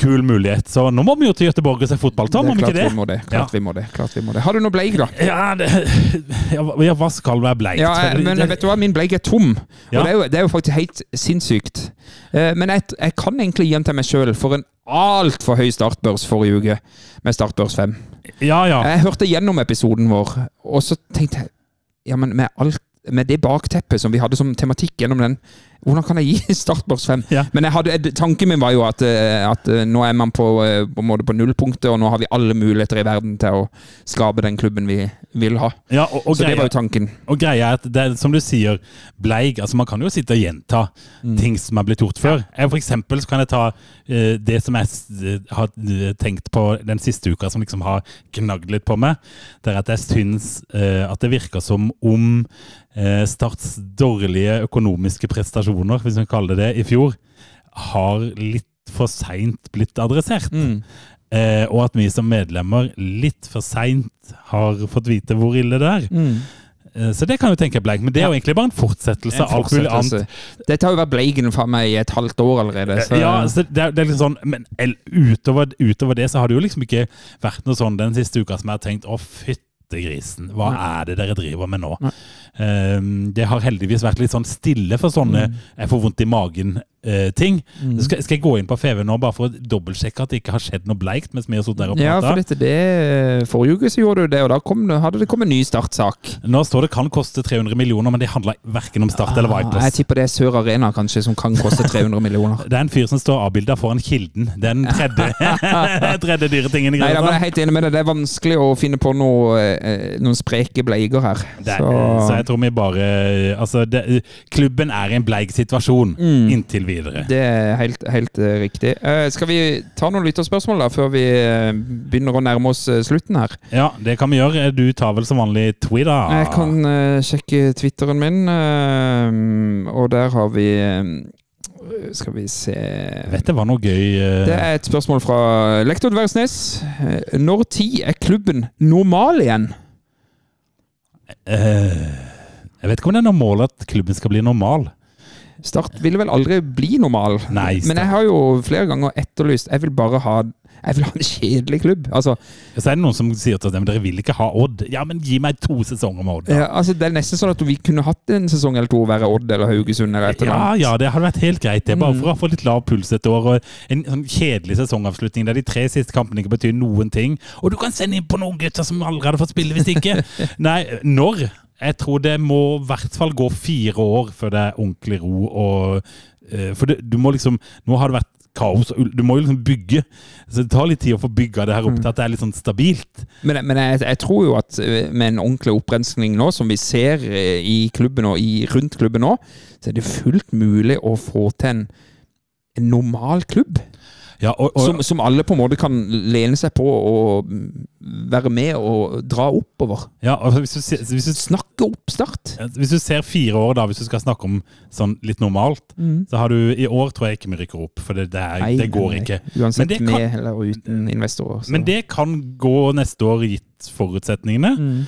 kul mulighet. Så nå må vi jo til Göteborg og se fotball, Tom, om ikke det? vi må det. Klart vi må det. Klart vi må det. Har du noe bleik, da? Ja, det, ja, hva- ja, skal være bleikt? Ja, men vet du hva, min bleik er tom. Ja. Og det er, jo, det er jo faktisk helt sinnssykt. Eh, Men jeg, jeg kan egentlig gi den til meg sjøl for en altfor høy startbørs forrige uke med Startbørs 5. ja, ja. Jeg hørte gjennom episoden vår, og så tenkte jeg Ja, men med, alt, med det bakteppet som vi hadde som tematikk gjennom den Hvordan kan jeg gi startboks fem? Ja. Men hadde, tanken min var jo at, eh, at eh, nå er man på, eh, på, på nullpunktet, og nå har vi alle muligheter i verden til å skape den klubben vi vil ha. Ja, og, og, Så det var jo tanken. og greia er at det er, som du sier, bleig altså Man kan jo sitte og gjenta Mm. ting som er blitt gjort før. Jeg, for eksempel så kan jeg ta uh, det som jeg har tenkt på den siste uka, som liksom har gnagd litt på meg. Det er at jeg syns uh, at det virker som om uh, Starts dårlige økonomiske prestasjoner, hvis vi kaller det det, i fjor, har litt for seint blitt adressert. Mm. Eh, og at vi som medlemmer litt for seint har fått vite hvor ille det er. Mm. Eh, Så det kan du tenke bleik, men det er jo egentlig bare en fortsettelse annet. fortsettelse. Dette har jo vært Bleigen for meg i et halvt år allerede. Så, Ja, så det, er, det er litt sånn, men utover, utover det så har det jo liksom ikke vært noe sånn den siste uka som jeg har tenkt å fytte grisen, hva er det dere driver med nå? Nei. Um, det har heldigvis vært litt sånn stille for sånne jeg får vondt i magen-ting. skal, skal jeg gå inn på FV nå bare for å dobbeltsjekke at det ikke har skjedd noe bleikt mens vi har der og ja, for dette det Forrige uke så gjorde du det, og da kom, hadde det kommet en ny startsak. Nå står det kan koste 300 millioner, men det handler verken om Start eller Vipers. Jeg tipper det er Sør Arena kanskje som kan koste 300 millioner. Det er en fyr som står avbilda foran Kilden. Den tredje, tredje dyre tingen Nei, da, men jeg er helt enig med deg. Det er vanskelig å finne på noe, eh, noen spreke bleiger her. Det er- Så jeg tror vi bare Altså, det, klubben er i en bleik situasjon Mm. inntil videre. Det er helt, helt eh, riktig. Uh, skal vi ta noen lytterspørsmål da, før vi eh, begynner å nærme oss slutten her? Ja, det kan vi gjøre. Du tar vel som vanlig Twitter? Jeg kan uh, sjekke Twitteren min, uh, og der har vi Skal vi se Vet det var noe gøy Det er et spørsmål fra lektor Dversnes. Når tid er klubben normal igjen? eh, Jeg vet ikke om det er noe mål at klubben skal bli normal. Start ville vel aldri bli normal. Nei, Men jeg har jo flere ganger etterlyst Jeg vil bare ha Jeg vil ha en kjedelig klubb. Altså, Så er det noen som sier til dem dere vil ikke ha Odd. Ja, men gi meg to sesonger med Odd. ja, altså Det er nesten sånn at vi kunne hatt en sesong eller to å være Odd eller Haugesund eller et eller annet. ja, det hadde vært helt greit. Det er bare Mm. for å få litt lav puls et år. og En sånn kjedelig sesongavslutning der de tre siste kampene ikke betyr noen ting. Og du kan sende inn på noen gutter som aldri hadde fått spille hvis ikke. Nei, når? Jeg tror det må i hvert fall gå fire år før det er ordentlig ro. Og, uh, for det, du må liksom Nå har det vært kaos. Du må jo liksom bygge. Så det tar litt tid å få bygga det her opp til at det er litt sånn stabilt. Men, men jeg, jeg tror jo at eh, med en ordentlig opprenskning nå, som vi ser eh, i klubben og i, rundt klubben nå, så er det fullt mulig å få til en normal klubb. Ja, og, og, Som, som alle på en måte kan lene seg på og mm, være med og dra oppover. ja, og hvis, du, hvis, du, Snakke opp Start. hvis du ser fire år, da, hvis du skal snakke om sånn litt normalt, så har du I år tror jeg ikke vi rykker opp, for det, det, er, Nei, det går ikke. Uansett Men det med kan- eller uten investorer. så- Men det kan gå neste år, gitt forutsetningene. Mm.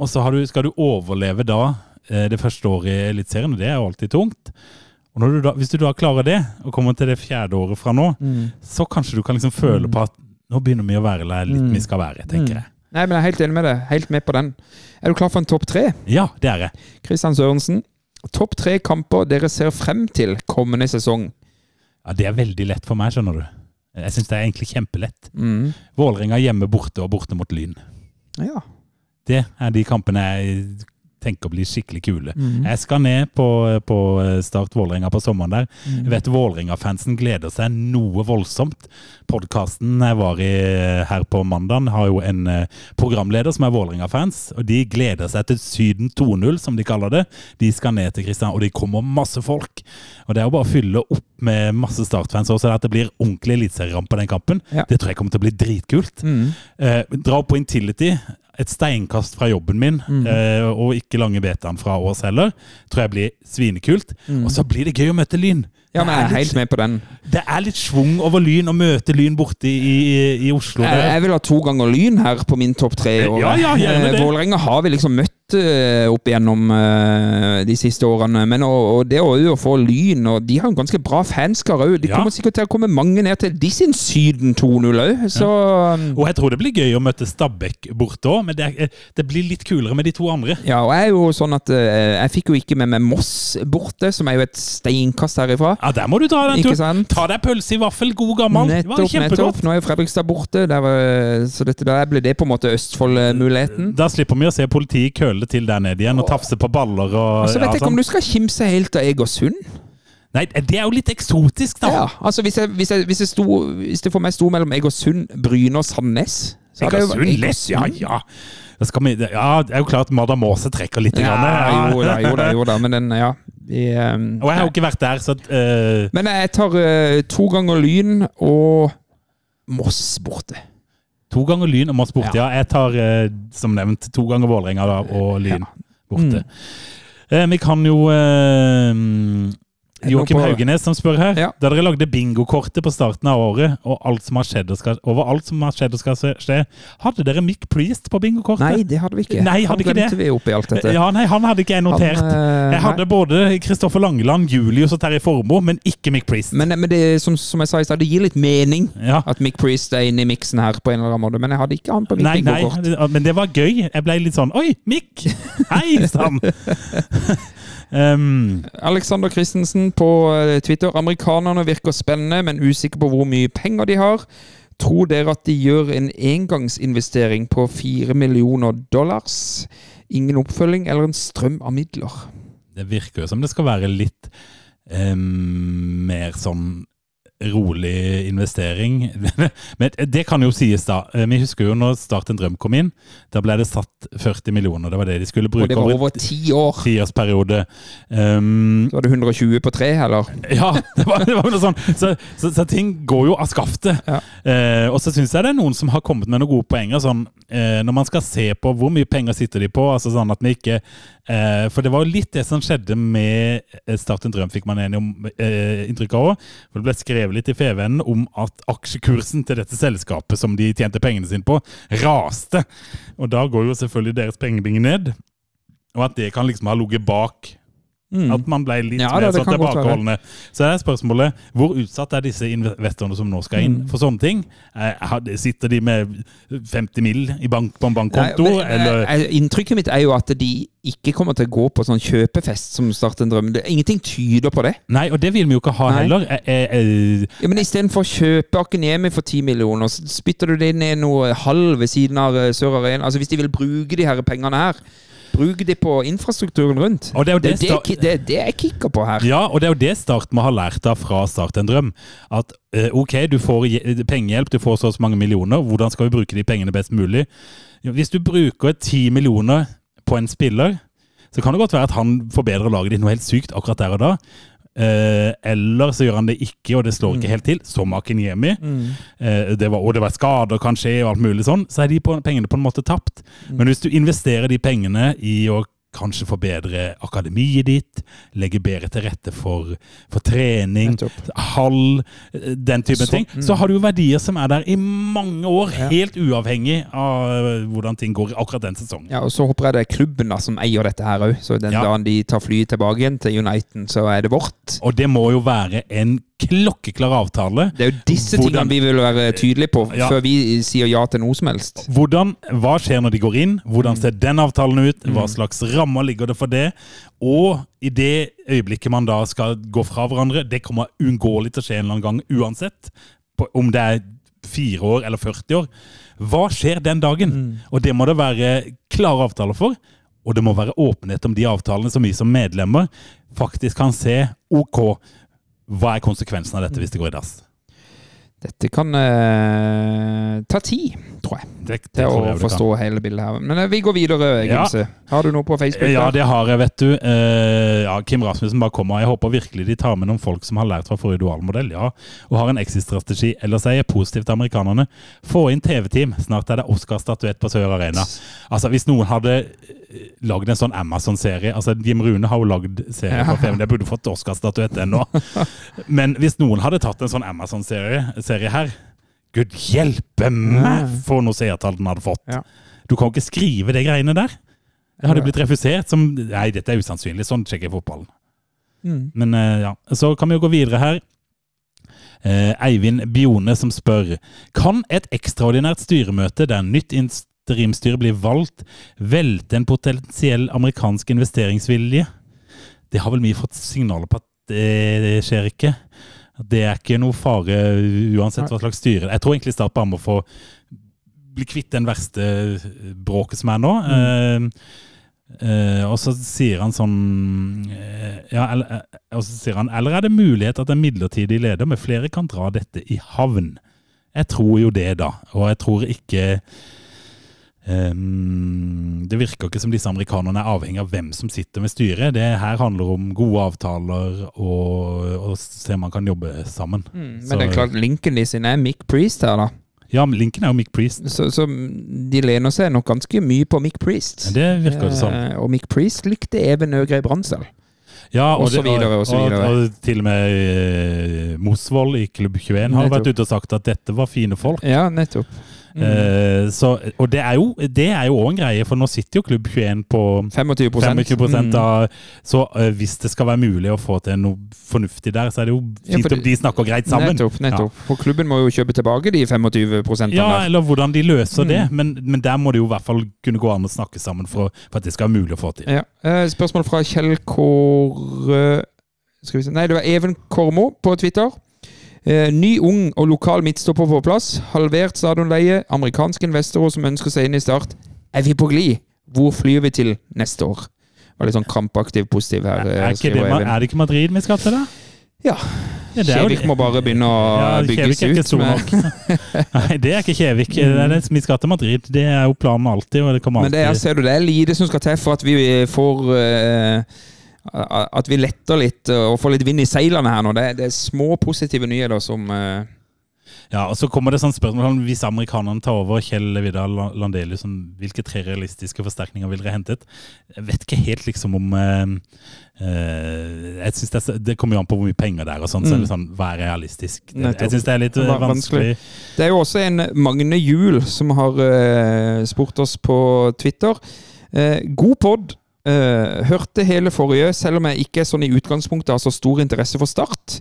Og så har du, skal du overleve da eh, det første året i Eliteserien, og det er jo alltid tungt. Og du da, hvis du da klarer det, og kommer til det fjerde året fra nå, Mm. så kanskje du kan liksom føle på at nå begynner vi å være der litt Mm. vi skal være, tenker jeg. Nei, men jeg er helt enig med deg. Helt med på den. Er du klar for en topp tre? Ja, det er jeg. Kristian Sørensen. Topp tre kamper dere ser frem til kommende sesong. Ja, det er veldig lett for meg, skjønner du. Jeg syns det er egentlig kjempelett. Mm. Vålerenga hjemme borte og borte mot Lyn. Ja. Det er de kampene jeg tenker bli skikkelig kule. Mm. Jeg skal ned på, på Start Vålerenga på sommeren der. Mm. Jeg vet Vålerenga-fansen gleder seg noe voldsomt. Podkasten jeg var i eh, her på mandag, har jo en eh, programleder som er Vålerenga-fans. Og de gleder seg til Syden 2.0, som de kaller det. De skal ned til Kristian, og det kommer masse folk. Og det er jo bare å fylle opp med masse Start-fans også, at det blir ordentlig eliteserieramp på den kampen. Ja. Det tror jeg kommer til å bli dritkult. Mm. Eh, dra på Intility. Et steinkast fra jobben min, Mm. eh, og ikke lange betaen fra Ås heller. Tror jeg blir svinekult. Og så blir det gøy å møte Lyn. Mm. Ja, men jeg er litt- helt med på den. det er litt schwung over Lyn å møte Lyn borte i, i, i Oslo. Jeg, jeg vil ha to ganger Lyn her på min topp tre. Ja, ja, Eh. Vålerenga har vi liksom møtt eh, opp igjennom eh, de siste årene. Men og, og det å, å få Lyn og De har en ganske bra fanskare òg. De Ja. kommer sikkert til å komme mange ned til de sin Syden 2-0 òg. Så um, Og jeg tror det blir gøy å møte Stabæk borte òg, men det, er, det blir litt kulere med de to andre. Ja, og jeg er jo sånn at eh, Jeg fikk jo ikke med meg Moss borte, som er jo et steinkast herifra. Ja, Der må du ta den turen. Ta deg pølse i vaffel, god gammel. Det var Nettopp, nettopp. Nå er jo Fredrikstad borte, var- så dette, der ble det på en måte Østfold-muligheten. Da slipper vi å se politiet i køle til der nede igjen og tafse på baller og Og så vet jeg ikke sånn. om du skal kimse helt av Egersund. Nei, det er jo litt eksotisk, da. Ja, altså hvis, jeg, hvis, jeg, hvis, jeg sto, hvis det for meg sto mellom Egersund, Bryne og Sandnes Egersund lett, ja, ja. Vi, ja, det er jo klart Madam Aase trekker litt. Ja, grann, jo da, jo da, jo da, men den, ja. De, um, Og jeg har jo ikke vært der, så uh, Men jeg tar uh, to ganger Lyn og Moss borte. To ganger Lyn og Moss borte, ja. Jeg tar, eh, som nevnt, to ganger Vålerenga og Lyn borte. Eh, vi kan jo eh, Joakim Haugenes som spør her. Ja. Da dere lagde bingokortet på starten av året, og alt som har skjedd og skal, over alt som har skjedd og skal skje, hadde dere Mick Priest på bingokortet? Nei, det hadde vi ikke. Nei, hadde Han glemte vi oppi alt dette. Ja, nei, han hadde ikke jeg notert. Han, øh, jeg hadde både Kristoffer Langeland, Julius og Terje Formoe, men ikke Mick Priest. Men, men det, som, som jeg sa i stad, det gir litt mening ja. at Mick Priest er inne i miksen her på en eller annen måte, men jeg hadde ikke han på mitt Nei, nei, bingokort. men det var gøy. Jeg ble litt sånn Oi, Mick! Hei sann! um, Alexander Christensen på eh, Twitter. Amerikanerne virker spennende, men usikker på hvor mye penger de har. Tror dere at de gjør en engangsinvestering på fire millioner dollars? Ingen oppfølging eller en strøm av midler? det virker jo som det skal være litt um, mer sånn rolig investering. Men det kan jo sies, da. Eh, Vi husker jo når Start en drøm kom inn. Da ble det satt 40 millioner. Det var det de skulle bruke. Og det var over ti år. tiårsperiode. Um, Så var det 120 på tre, eller? Ja, det var, det var noe sånn. Så, så, så ting går jo av skaftet. Ja. Uh, og så syns jeg det er noen som har kommet med noen gode poenger. Sånn, uh, når man skal se på hvor mye penger sitter de på, altså sånn at vi ikke eh, For det var jo litt det som skjedde med eh, Start en drøm, fikk man enig om eh, inntrykk av òg. Det ble skrevet litt i FVN om at aksjekursen til dette selskapet som de tjente pengene sine på, raste. Og da går jo selvfølgelig deres pengebinge ned. Og at det kan liksom ha ligget bak at man ble litt Mm. Ja, mer det- det sånn tilbakeholdne. Så er spørsmålet hvor utsatt er disse investorene som nå skal Mm. inn for sånne ting? Eh, Sitter de med 50 mill. i bank, på en bankkonto? Nei, men, eller? eh, Inntrykket mitt er jo at de ikke kommer til å gå på sånn kjøpefest som starter en drøm. Ingenting tyder på det. Nei, og det vil vi jo ikke ha Nei. heller. Eh, eh, eh, Ja, men Istedenfor å kjøpe Akenemi for 10 millioner, så spytter du det ned noe halv ved siden av eh, Sør Arena. Altså Hvis de vil bruke de her pengene her, bruk de på infrastrukturen rundt. Og det er det, det det, det, det, det jeg kikker på her. Ja, og det er jo det Start må ha lært av fra Start en drøm. At eh, ok, du får pengehjelp, du får så og så mange millioner. Hvordan skal vi bruke de pengene best mulig? Hvis du bruker ti millioner på en spiller, så kan det godt være at han forbedrer laget ditt noe helt sykt akkurat der og da. Eh, eller så gjør han det ikke, og det slår ikke helt til, som Akinyemi. Eh, det var, og det var skader kan skje, og alt mulig sånn. Så er de på, pengene på en måte tapt. Men hvis du investerer de pengene i å kanskje forbedre akademiet ditt, legge bedre til rette for, for trening, hall, den type Så- ting, så har du jo verdier som er der i mange år, helt uavhengig av hvordan ting går akkurat den sesongen. Ja, og Så håper jeg det er klubben da som eier dette her òg. Så den Ja. dagen de tar flyet tilbake igjen til United, så er det vårt. Og det må jo være en klokkeklar avtale. Det er jo disse Hvordan- tingene vi vil være tydelige på Ja. før vi sier ja til noe som helst. Hvordan, hva skjer når de går inn? Hvordan ser den avtalen ut? Mm. Hva slags rammer ligger det for det? Og i det øyeblikket man da skal gå fra hverandre, det kommer uunngåelig til å skje en eller annen gang uansett, om det er fire år eller 40 år. Hva skjer den dagen? Mm. Og det må det være klare avtaler for. Og det må være åpenhet om de avtalene som vi som medlemmer faktisk kan se. Ok, hva er konsekvensen av dette hvis det går i dass? Dette kan uh, ta tid, tror jeg, Det, det til å det kan. forstå hele bildet her. Men uh, vi går videre, Ja. Har du noe på Facebook? Ja, der? det har jeg, vet du. Uh, ja, Kim Rasmussen bare kommer. Jeg håper virkelig de tar med noen folk som har lært fra forrige dualmodell, ja, og har en exit-strategi. Ellers er jeg positiv til amerikanerne. Få inn TV-team. Snart er det Oscar-statuett på Sør Arena. Altså, Hvis noen hadde eh, lagd en sånn Amazon-serie altså Jim Rune har jo lagd serie på film, det burde fått Oscar-statuett ennå. Men hvis noen hadde tatt en sånn Amazon-serie serie her Gud hjelpe meg for noe seertall den hadde fått! Ja. Du kan jo ikke skrive de greiene der. Det hadde blitt refusert som Nei, dette er usannsynlig. Sånn sjekker jeg fotballen. Mm. Men eh, ja, så kan vi jo gå videre her. Eh, Eivind Bione som spør Kan et ekstraordinært styremøte der nytt interimstyre blir valgt, velte en potensiell amerikansk investeringsvilje? Det har vel vi fått signaler på at det skjer ikke. Det er ikke noe fare uansett hva slags styre. Jeg tror egentlig Start bare må få bli kvitt den verste bråket som er nå. Eh, Eh, og så sier han sånn eh, ja, eller, Og så sier han Eller er det mulighet at en midlertidig leder med flere kan dra dette i havn? Jeg tror jo det, da. Og jeg tror ikke ehm, Det virker ikke som disse amerikanerne er avhengig av hvem som sitter med styret. Det her handler om gode avtaler og, og se om man kan jobbe sammen. Men Så- det er klart, linken de sin er Mick Priest her, da. Ja, men linken er jo Mick Priest. Så, så de lener seg nok ganske mye på Mick Priest. Det virker det sånn. Eh, og Mick Priest likte Even Øgrei Bransdal. Ja, Og så videre, og så videre. Og, og til og med eh, Mosvold i Klubb 21 har Nettopp. vært ute og sagt at dette var fine folk. Ja, nettopp. Mm. Eh, så, og det er jo det er jo òg en greie, for nå sitter jo Klubb 21 på 25 25 Mm. av Så uh, hvis det skal være mulig å få til noe fornuftig der, så er det jo Ja, fint for om de snakker greit sammen. Nettopp. nettopp. For klubben må jo kjøpe tilbake de 25 Ja, eller hvordan de løser Mm. det. Men, men der må det jo i hvert fall kunne gå an å snakke sammen for, for at det skal være mulig å få til. Ja. Uh, spørsmål fra Kjell Kåre Nei, det var Even Kormo på Twitter. Eh, ny, ung og lokal midtstopper på plass. Halvert stadionleie. Amerikanske investorer som ønsker seg inn i Start. Er vi på glid? Hvor flyr vi til neste år? Var litt sånn krampaktiv positiv her. Er, Er, ikke det, er det ikke Madrid vi skal til, da? Ja. Ja, Kjevik må bare begynne å Ja, bygges Kjevik er ikke stor nok. Nei, det er ikke Kjevik. Det er det, vi skal til Madrid. Det er jo planen alltid. Og det kommer Men det er, ser du, det er lite som skal til for at vi får eh, At vi letter litt eh, og får litt vind i seilene her nå. Det det er små positive nyheter som uh... Ja, og så kommer det sånn spørsmål om hvis amerikanerne tar over Kjell Vidar Landelius, om hvilke tre realistiske forsterkninger vil dere hentet? Jeg vet ikke helt liksom om uh, uh, Jeg synes det, det kommer jo an på hvor mye penger det er, og sånn, så er det sånn, hva er realistisk? Det, jeg syns det er litt vanskelig. Vanskelig. Det er jo også en Magne Juel som har spurt oss på Twitter. God pod. Eh, hørte hele forrige, selv om jeg ikke er sånn i utgangspunktet har så stor interesse for Start.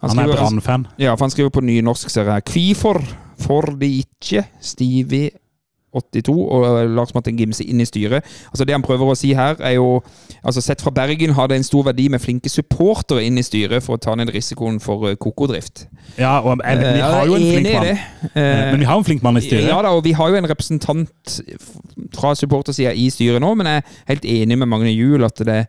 Han er skriver- Brann-fan. Ja, for han skriver på nynorsk, ser jeg. Kvifor får de ikke Stevie 82 og Lars Martin Gimse inn i styret? Altså Det han prøver å si her, er jo altså Sett fra Bergen har det en stor verdi med flinke supportere inn i styret for å ta ned risikoen for eh, kokodrift. Ja, og jeg, vi Eh, har jo en flink mann. Eh, Men vi har en flink mann i styret. Ja da, og vi har jo en representant fra supportersida i styret nå, men jeg er helt enig med Magne Juel at det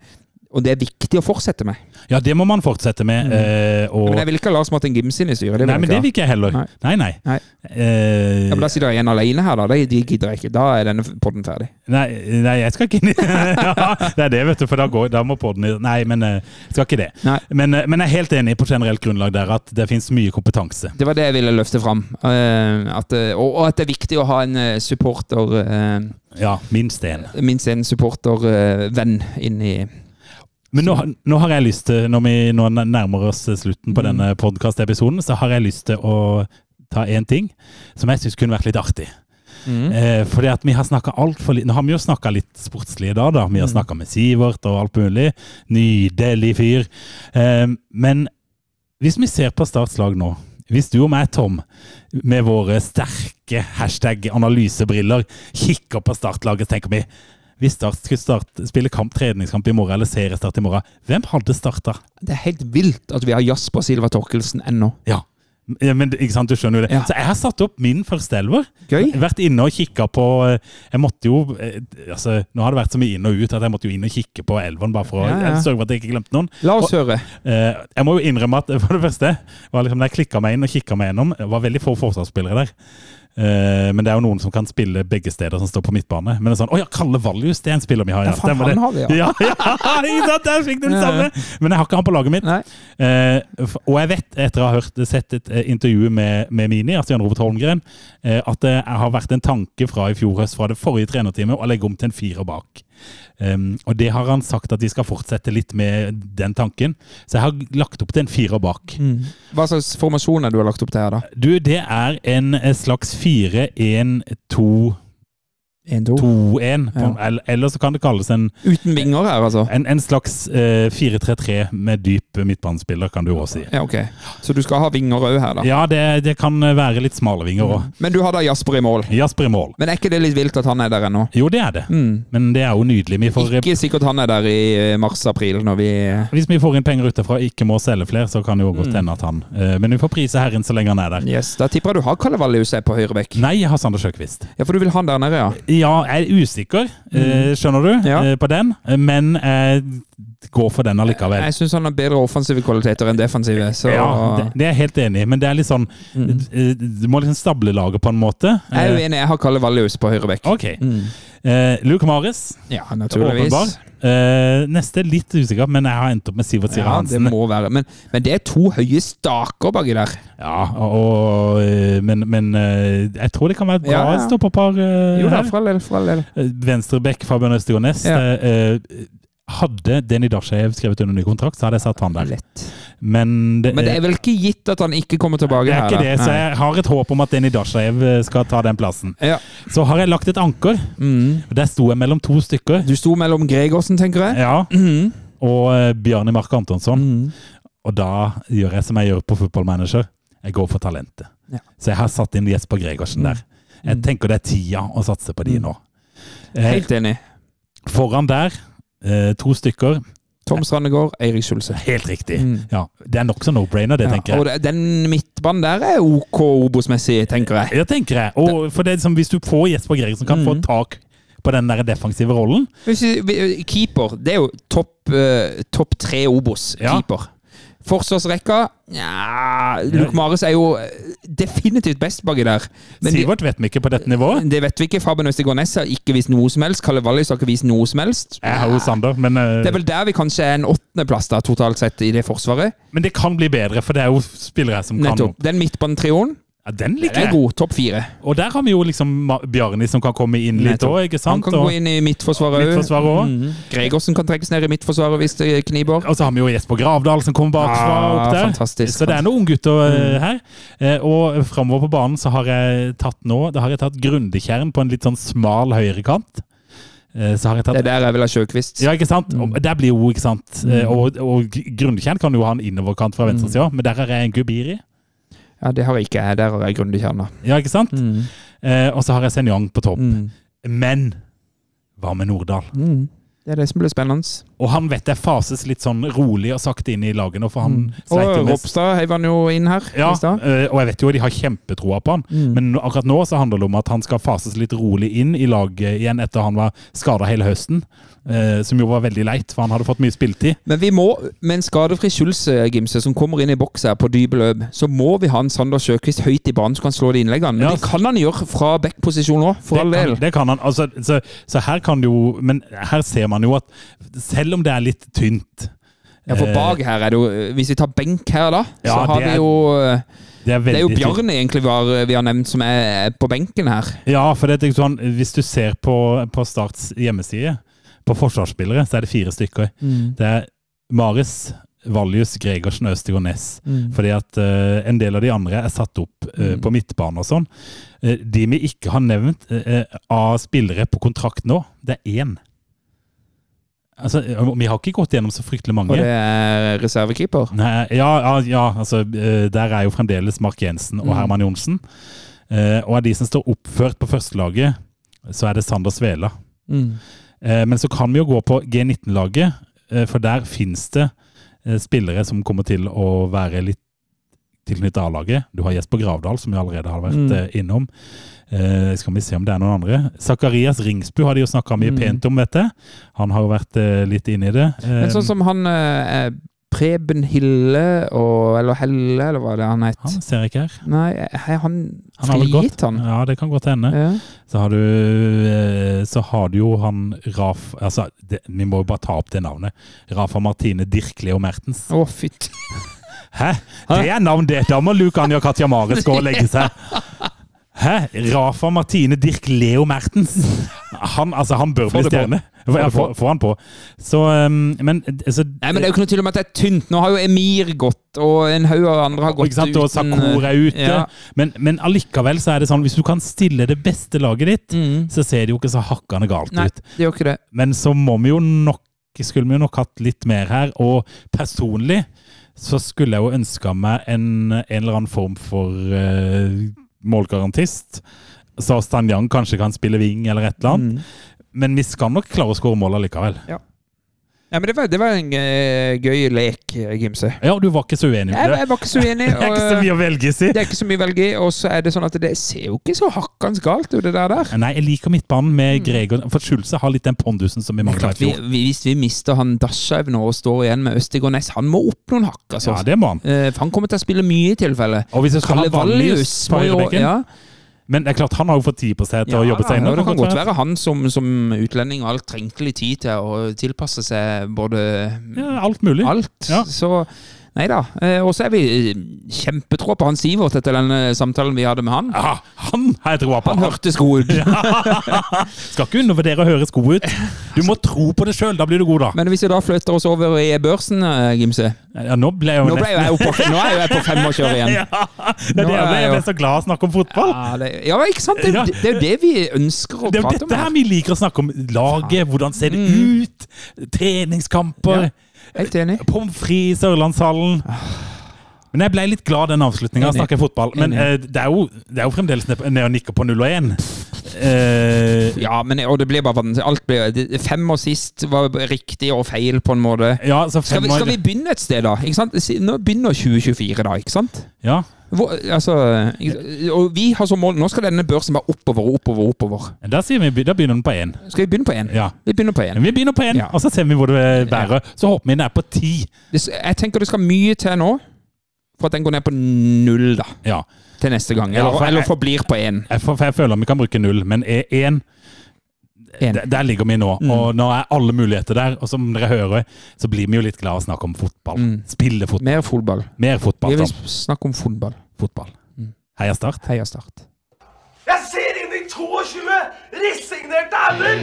og det er viktig å fortsette med. Ja, det må man fortsette med. eh, og, Mm. Men jeg vil ikke ha Lars Martin Gims inn i styret. Nei, men det vil ikke jeg heller. Nei. Nei, nei. Nei. Eh, Ja, men Da sitter jeg igjen alene her, da. Det de gidder jeg ikke. Da er denne podden ferdig. Nei, nei, jeg skal ikke inn ja, Det er det, vet du, for da, går, da må podden Nei, men eh, jeg skal ikke det. Men, eh, men jeg er helt enig på generelt grunnlag der at det finnes mye kompetanse. Det var det jeg ville løfte fram. Eh, at, og, og at det er viktig å ha en supporter Ja, minst én. Minst en supportervenn inn i Men nå, nå har jeg lyst til, når vi nå nærmer oss slutten på Mm. denne podkastepisoden, så har jeg lyst til å ta én ting som jeg syns kunne vært litt artig. Mm. Eh, fordi at vi har snakka altfor litt Nå har vi jo snakka litt sportslig i dag, da. Vi har Mm. snakka med Sivert og alt mulig. Nydelig fyr. Eh, men hvis vi ser på Starts lag nå hvis du og meg, Tom, med våre sterke hashtag-analysebriller kikker på startlaget, så tenker vi hvis Start skulle start, spille kamp, treningskamp i morgen eller seriestart i morgen, hvem hadde starta? Det er helt vilt at vi har Jasper Silva Torkelsen ennå. Ja. Ja, Men ikke sant, du skjønner jo det. Ja. Så jeg har satt opp min første elver. Gøy. Vært inne og kikka på eh, Jeg måtte jo eh, altså, Nå har det vært så mye inn og ut at jeg måtte jo inn og kikke på elveren bare for å Ja, ja. sørge for at jeg ikke glemte noen. La oss høre. Eh, jeg må jo innrømme at for det første var liksom, Da jeg klikka meg inn og kikka meg gjennom, det var veldig få forsvarsspillere der. Eh, men det er jo noen som kan spille begge steder, som står på midtbane. Men det er sånn Å ja, Kalle Valjus, det er en spiller vi har. Ja, faen, stemmer han har vi, ja. ja. ja? Der fikk du den Ja, ja. samme! Men jeg har ikke han på laget mitt. Eh, og jeg vet, etter å ha hørt, sett et eh, intervju med, med Mini, altså Jan Robert Holmgren, uh, at det har vært en tanke fra i fjor høst, fra det forrige trenerteamet, å legge om til en firer bak. Um, og det har han sagt at de skal fortsette litt med den tanken. Så jeg har lagt opp til en firer bak. Mm. Hva slags formasjoner du har lagt opp til her, da? Du, det er en eh, slags 4-1-2-1. 1-2. Eller, eller så kan det kalles en, Uten vinger her, altså. en, en slags eh, 4-3-3 med dyp midtbanespiller, kan du også si. Ja, ok. Så du skal ha vinger òg her, da. Ja, det, det kan være litt smale vinger òg. Men du har da Jasper i mål. Jasper i mål. Men er ikke det litt vilt at han er der ennå? Jo, det er det. Men det er jo nydelig. Vi får, Ikke sikkert han er der i eh, mars-april, når vi hvis vi får inn penger utenfra og ikke må selge flere, så kan det jo godt hende at han eh, Men vi får prise herren så lenge han er der. Yes, Da tipper jeg du har Kalle er på høyre bekk. Nei, jeg har Sander Sjøkvist. Ja, for du vil ha han der nede, ja. Ja, jeg er usikker, eh, skjønner du, Ja. eh, på den. Men jeg går for den allikevel. Jeg syns han har bedre offensive kvaliteter enn defensive. Så Ja, det, det er jeg helt enig i, men det er litt sånn eh, Du må liksom stable laget på en måte. jeg er jo Eh, enig, jeg har Kalle Vallius på høyre bekk. Ok. Eh, Luke Maris. Ja, naturligvis. åpenbar. Eh, neste litt usikker, men jeg har endt opp med Sivert Sire Ja, det må være. Men, men det er to høye staker baki der. Ja, og, og, men, men eh, jeg tror det kan være et bra Ja, ja. stopperpar uh, Jo da. Eh, Venstrebekk Fabian Østegård Ja. Eh, hadde Deni Dashaev skrevet under ny kontrakt, så hadde jeg satt han der. Men det, Men det er vel ikke gitt at han ikke kommer tilbake det er her? ikke da? det, så jeg har et håp om at Deni Dashaev eh, skal ta den plassen. Ja. Så har jeg lagt et anker. Mm. Der sto jeg mellom to stykker. Du sto mellom Gregersen, tenker jeg. Ja, mm. og Bjarni Mark Antonsson. Mm. Og da gjør jeg som jeg gjør på fotballmanager. Jeg går for talentet. Ja. Så jeg har satt inn Jesper Gregersen der. Jeg tenker det er tida å satse på de nå. Eh, Helt enig. foran der, eh, to stykker. Tom Strandegård, Eirik Skjulse. Helt riktig. Mm. Ja, Det er nokså no-brainer, det, Ja, tenker jeg. Og den midtbanen der er OK Obos-messig, tenker jeg. Ja, tenker jeg. Og for det som Hvis du får Jesper Gregersen, kan få Mm. tak på den der defensive rollen keeper, det er jo topp uh, top tre Obos. Ja. Forsvarsrekka Nja Luke Mares er jo eh, definitivt best baki der. Men Sivert vet vi ikke på dette nivået. det vet vi ikke. Fabian Østegård Næss har ikke vist noe som helst. Kalle Wallis har ikke vist noe som helst. Jeg har jo Sander, men, Uh... Det er vel der vi kanskje er en åttendeplass da, totalt sett i det forsvaret. men det kan bli bedre, for det er jo spillere som kan Nettopp. Den midtbanetrioen ja, Den den liker er jeg. god. Topp fire. Og der har vi jo liksom Ma- Bjarni som kan komme inn litt Nettopp. òg, ikke Han sant? kan Og, gå inn i midtforsvaret òg. Midtforsvaret også. Mhm. Gregersen kan trekkes ned i midtforsvaret hvis det kniber. og så har vi jo Jesper Gravdal som kommer bakfra Ah, opp der. fantastisk. Så det er noen unggutter eh, her. Eh, Og framover på banen så har jeg tatt nå Da har jeg tatt Grundekjern på en litt sånn smal høyrekant. Eh, Så har jeg Det tatt er der jeg vil ha Sjøkvist. Ja, ikke sant? Og der blir jo, ikke sant? Eh, Og, og Grundekjern kan jo ha en innoverkant fra venstresida, men der har jeg en Gubiri. Ja, det har ikke jeg. Der har jeg grundig kjerne. Ja, ikke sant? Mm. Eh, og så har jeg Senjong på topp. Mm. Men hva med Nordahl? Mm. Det er det som blir spennende. Og han vet jeg fases litt sånn rolig og sakte inn i laget nå, for han Mm. sleit jo Og Ropstad heiv han jo inn her ja, i stad. eh, og jeg vet jo de har kjempetroa på han, Mm. men akkurat nå så handler det om at han skal fases litt rolig inn i laget igjen etter han var skada hele høsten. eh, som jo var veldig leit, for han hadde fått mye spiltid. Men vi må, med en skadefri Schulz, Gimse, som kommer inn i boks her på dype løp, så må vi ha en Sander Sjøkvist høyt i banen så kan han slå de innleggene. Men Ja. det kan han gjøre fra backposisjon òg, for all del. kan, det kan han. Altså, så, så her kan det jo Men her ser man jo at selv om det er litt tynt Ja, for eh, bak her er det jo Hvis vi tar benk her, da, Ja, så har er, vi jo eh, Det er, Det er jo. Bjarne egentlig vi har, vi har nevnt som er på benken her. Ja, for det er sånn, hvis du ser på, på Starts hjemmeside, på forsvarsspillere, så er det fire stykker. Det er Maris, Valjus, Gregersen, Østegård Næss. Fordi at uh, en del av de andre er satt opp eh, på midtbane og sånn. Uh, de vi ikke har nevnt eh, av spillere på kontrakt nå, det er én. Altså, eh, vi har ikke gått gjennom så fryktelig mange. Og det er reservekeeper. Ja, ja, ja, altså eh, der er jo fremdeles Mark Jensen og Mm. Herman Johnsen. Eh, og av de som står oppført på førstelaget, så er det Sander Svela. Mm. Eh, Men så kan vi jo gå på G19-laget, eh, for der finnes det spillere som kommer til å være litt tilknyttet A-laget. Du har Jesper Gravdal, som vi allerede har vært Mm. innom. Eh, Skal vi se om det er noen andre. Zakarias Ringsbu har de jo snakka mye Mm. pent om, vet jeg. Han har jo vært eh, litt inne i det. Men Eh, sånn som han eh, Preben Hille, og, eller Helle, eller hva det er han het. Han ser jeg ikke her. Nei, er han Han har vel gått. han? Ja, det kan godt hende. Ja. Så har du eh, Så har du jo han Raf Altså, det, vi må jo bare ta opp det navnet. Rafa Martine Dirkle og Mertens. Å, fytti. Hæ? Det er navn, det! Da må Luke Anja Katja Mares gå og legge seg. Hæ? Rafa Martine Dirk Leo Mertens. Han, altså, han bør Få bli stjerne. Få få, få han på. Så um, Men så, Nei, men det er jo ikke noe tvil om at det er tynt. Nå har jo Emir gått, og en haug av andre har gått ikke sant? Og Sakur er ute. Ja. Men, men allikevel så er det sånn, hvis du kan stille det beste laget ditt, Mm. så ser det jo ikke så hakkende galt Nei, ut. det gjør ikke det. Men så må vi jo nok skulle vi jo nok hatt litt mer her. Og personlig så skulle jeg jo ønska meg en, en eller annen form for eh, målgarantist. Så Stanjang kanskje kan spille wing eller et eller annet. Mm. Men vi skal nok klare å skåre mål allikevel. Ja, men det var, det var en eh, gøy lek, Gimse. Ja, og du var ikke så uenig med det? jeg var ikke så uenig. Det er ikke så mye å velge i, si. det er ikke så mye å velge i, og så er det sånn at det ser jo ikke så hakkans galt ut, det der. der. Nei, jeg liker midtbanen med Gregor. For Schulze har litt den pondusen som vi mangla i fjor. vi, hvis vi mister han Dashaug nå og står igjen med Østigård Næss, han må opp noen hakk, altså. Ja, det må han. Eh, for han kommer til å spille mye i tilfelle. Og hvis jeg skal Kalle ha Vallius på høyrebekken ja, Men det er klart, han har jo fått tid på seg til å jobbe seg inn. ja, det kan godt være han som, som utlending og alt trengte litt tid til å tilpasse seg både Ja, alt mulig. alt. Ja. Så nei da. Eh, og så er vi kjempetro på han Sivert etter den eh, samtalen vi hadde med han. Ja, han har jeg troa på. Han hørtes god ut. Skal ikke undervurdere å høres god ut. Du må tro på det sjøl, da blir du god, da. Men hvis vi da flytter oss over i børsen, eh, Gimse Ja, nå ble jeg jo Nå, ble jeg på, nå er jeg på femårskjør igjen. Ja, det er Nå det jeg ble. Jeg ble så glad å snakke om fotball. Ja, det, ja, ikke sant? Det, det, det er jo det vi ønsker å prate om. Det er jo dette her vi liker å snakke om. Laget, hvordan ser det ut? Treningskamper. Helt enig. Pommes frites i Sørlandshallen. Men jeg ble litt glad den avslutninga. Snakker fotball. Men eh, det, er jo, det er jo fremdeles ned og nikker på 0 og 1. Uh, Ja, men og det blir bare vanskelig. Alt blir, fem og sist var riktig og feil, på en måte. ja, så Skal vi, skal vi begynne et sted, da? Ikke sant? Nå begynner 2024, da. ikke sant? Ja, Hvor, altså, og vi har som mål Nå skal denne børsen være oppover, oppover, oppover. da, sier vi, da begynner den på 1. Skal vi begynne på én? Ja. Vi begynner på én. Vi begynner på 1, Ja. og så ser vi hvor det bærer. Så håper vi den er på 10. Jeg tenker det skal mye til nå for at den går ned på null da, Ja. til neste gang. Ja, Eller, for eller forblir på én. Jeg, for jeg føler vi kan bruke 0, men 1 En. Der, der ligger vi nå, Mm. og nå er alle muligheter der. Og som dere hører, så blir vi jo litt glad av å snakke om fotball. Mm. Spille fotball. Mer fotball. Mer fotball. Vi vil snakke om fotball. fotball. Mm. Heia Start. Heia Start. Jeg ser inn i 22 resignerte ender!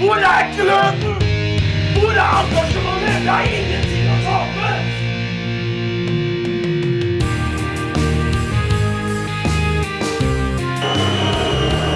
Hvor er gløden? Hvor er engasjementet? Det er ingenting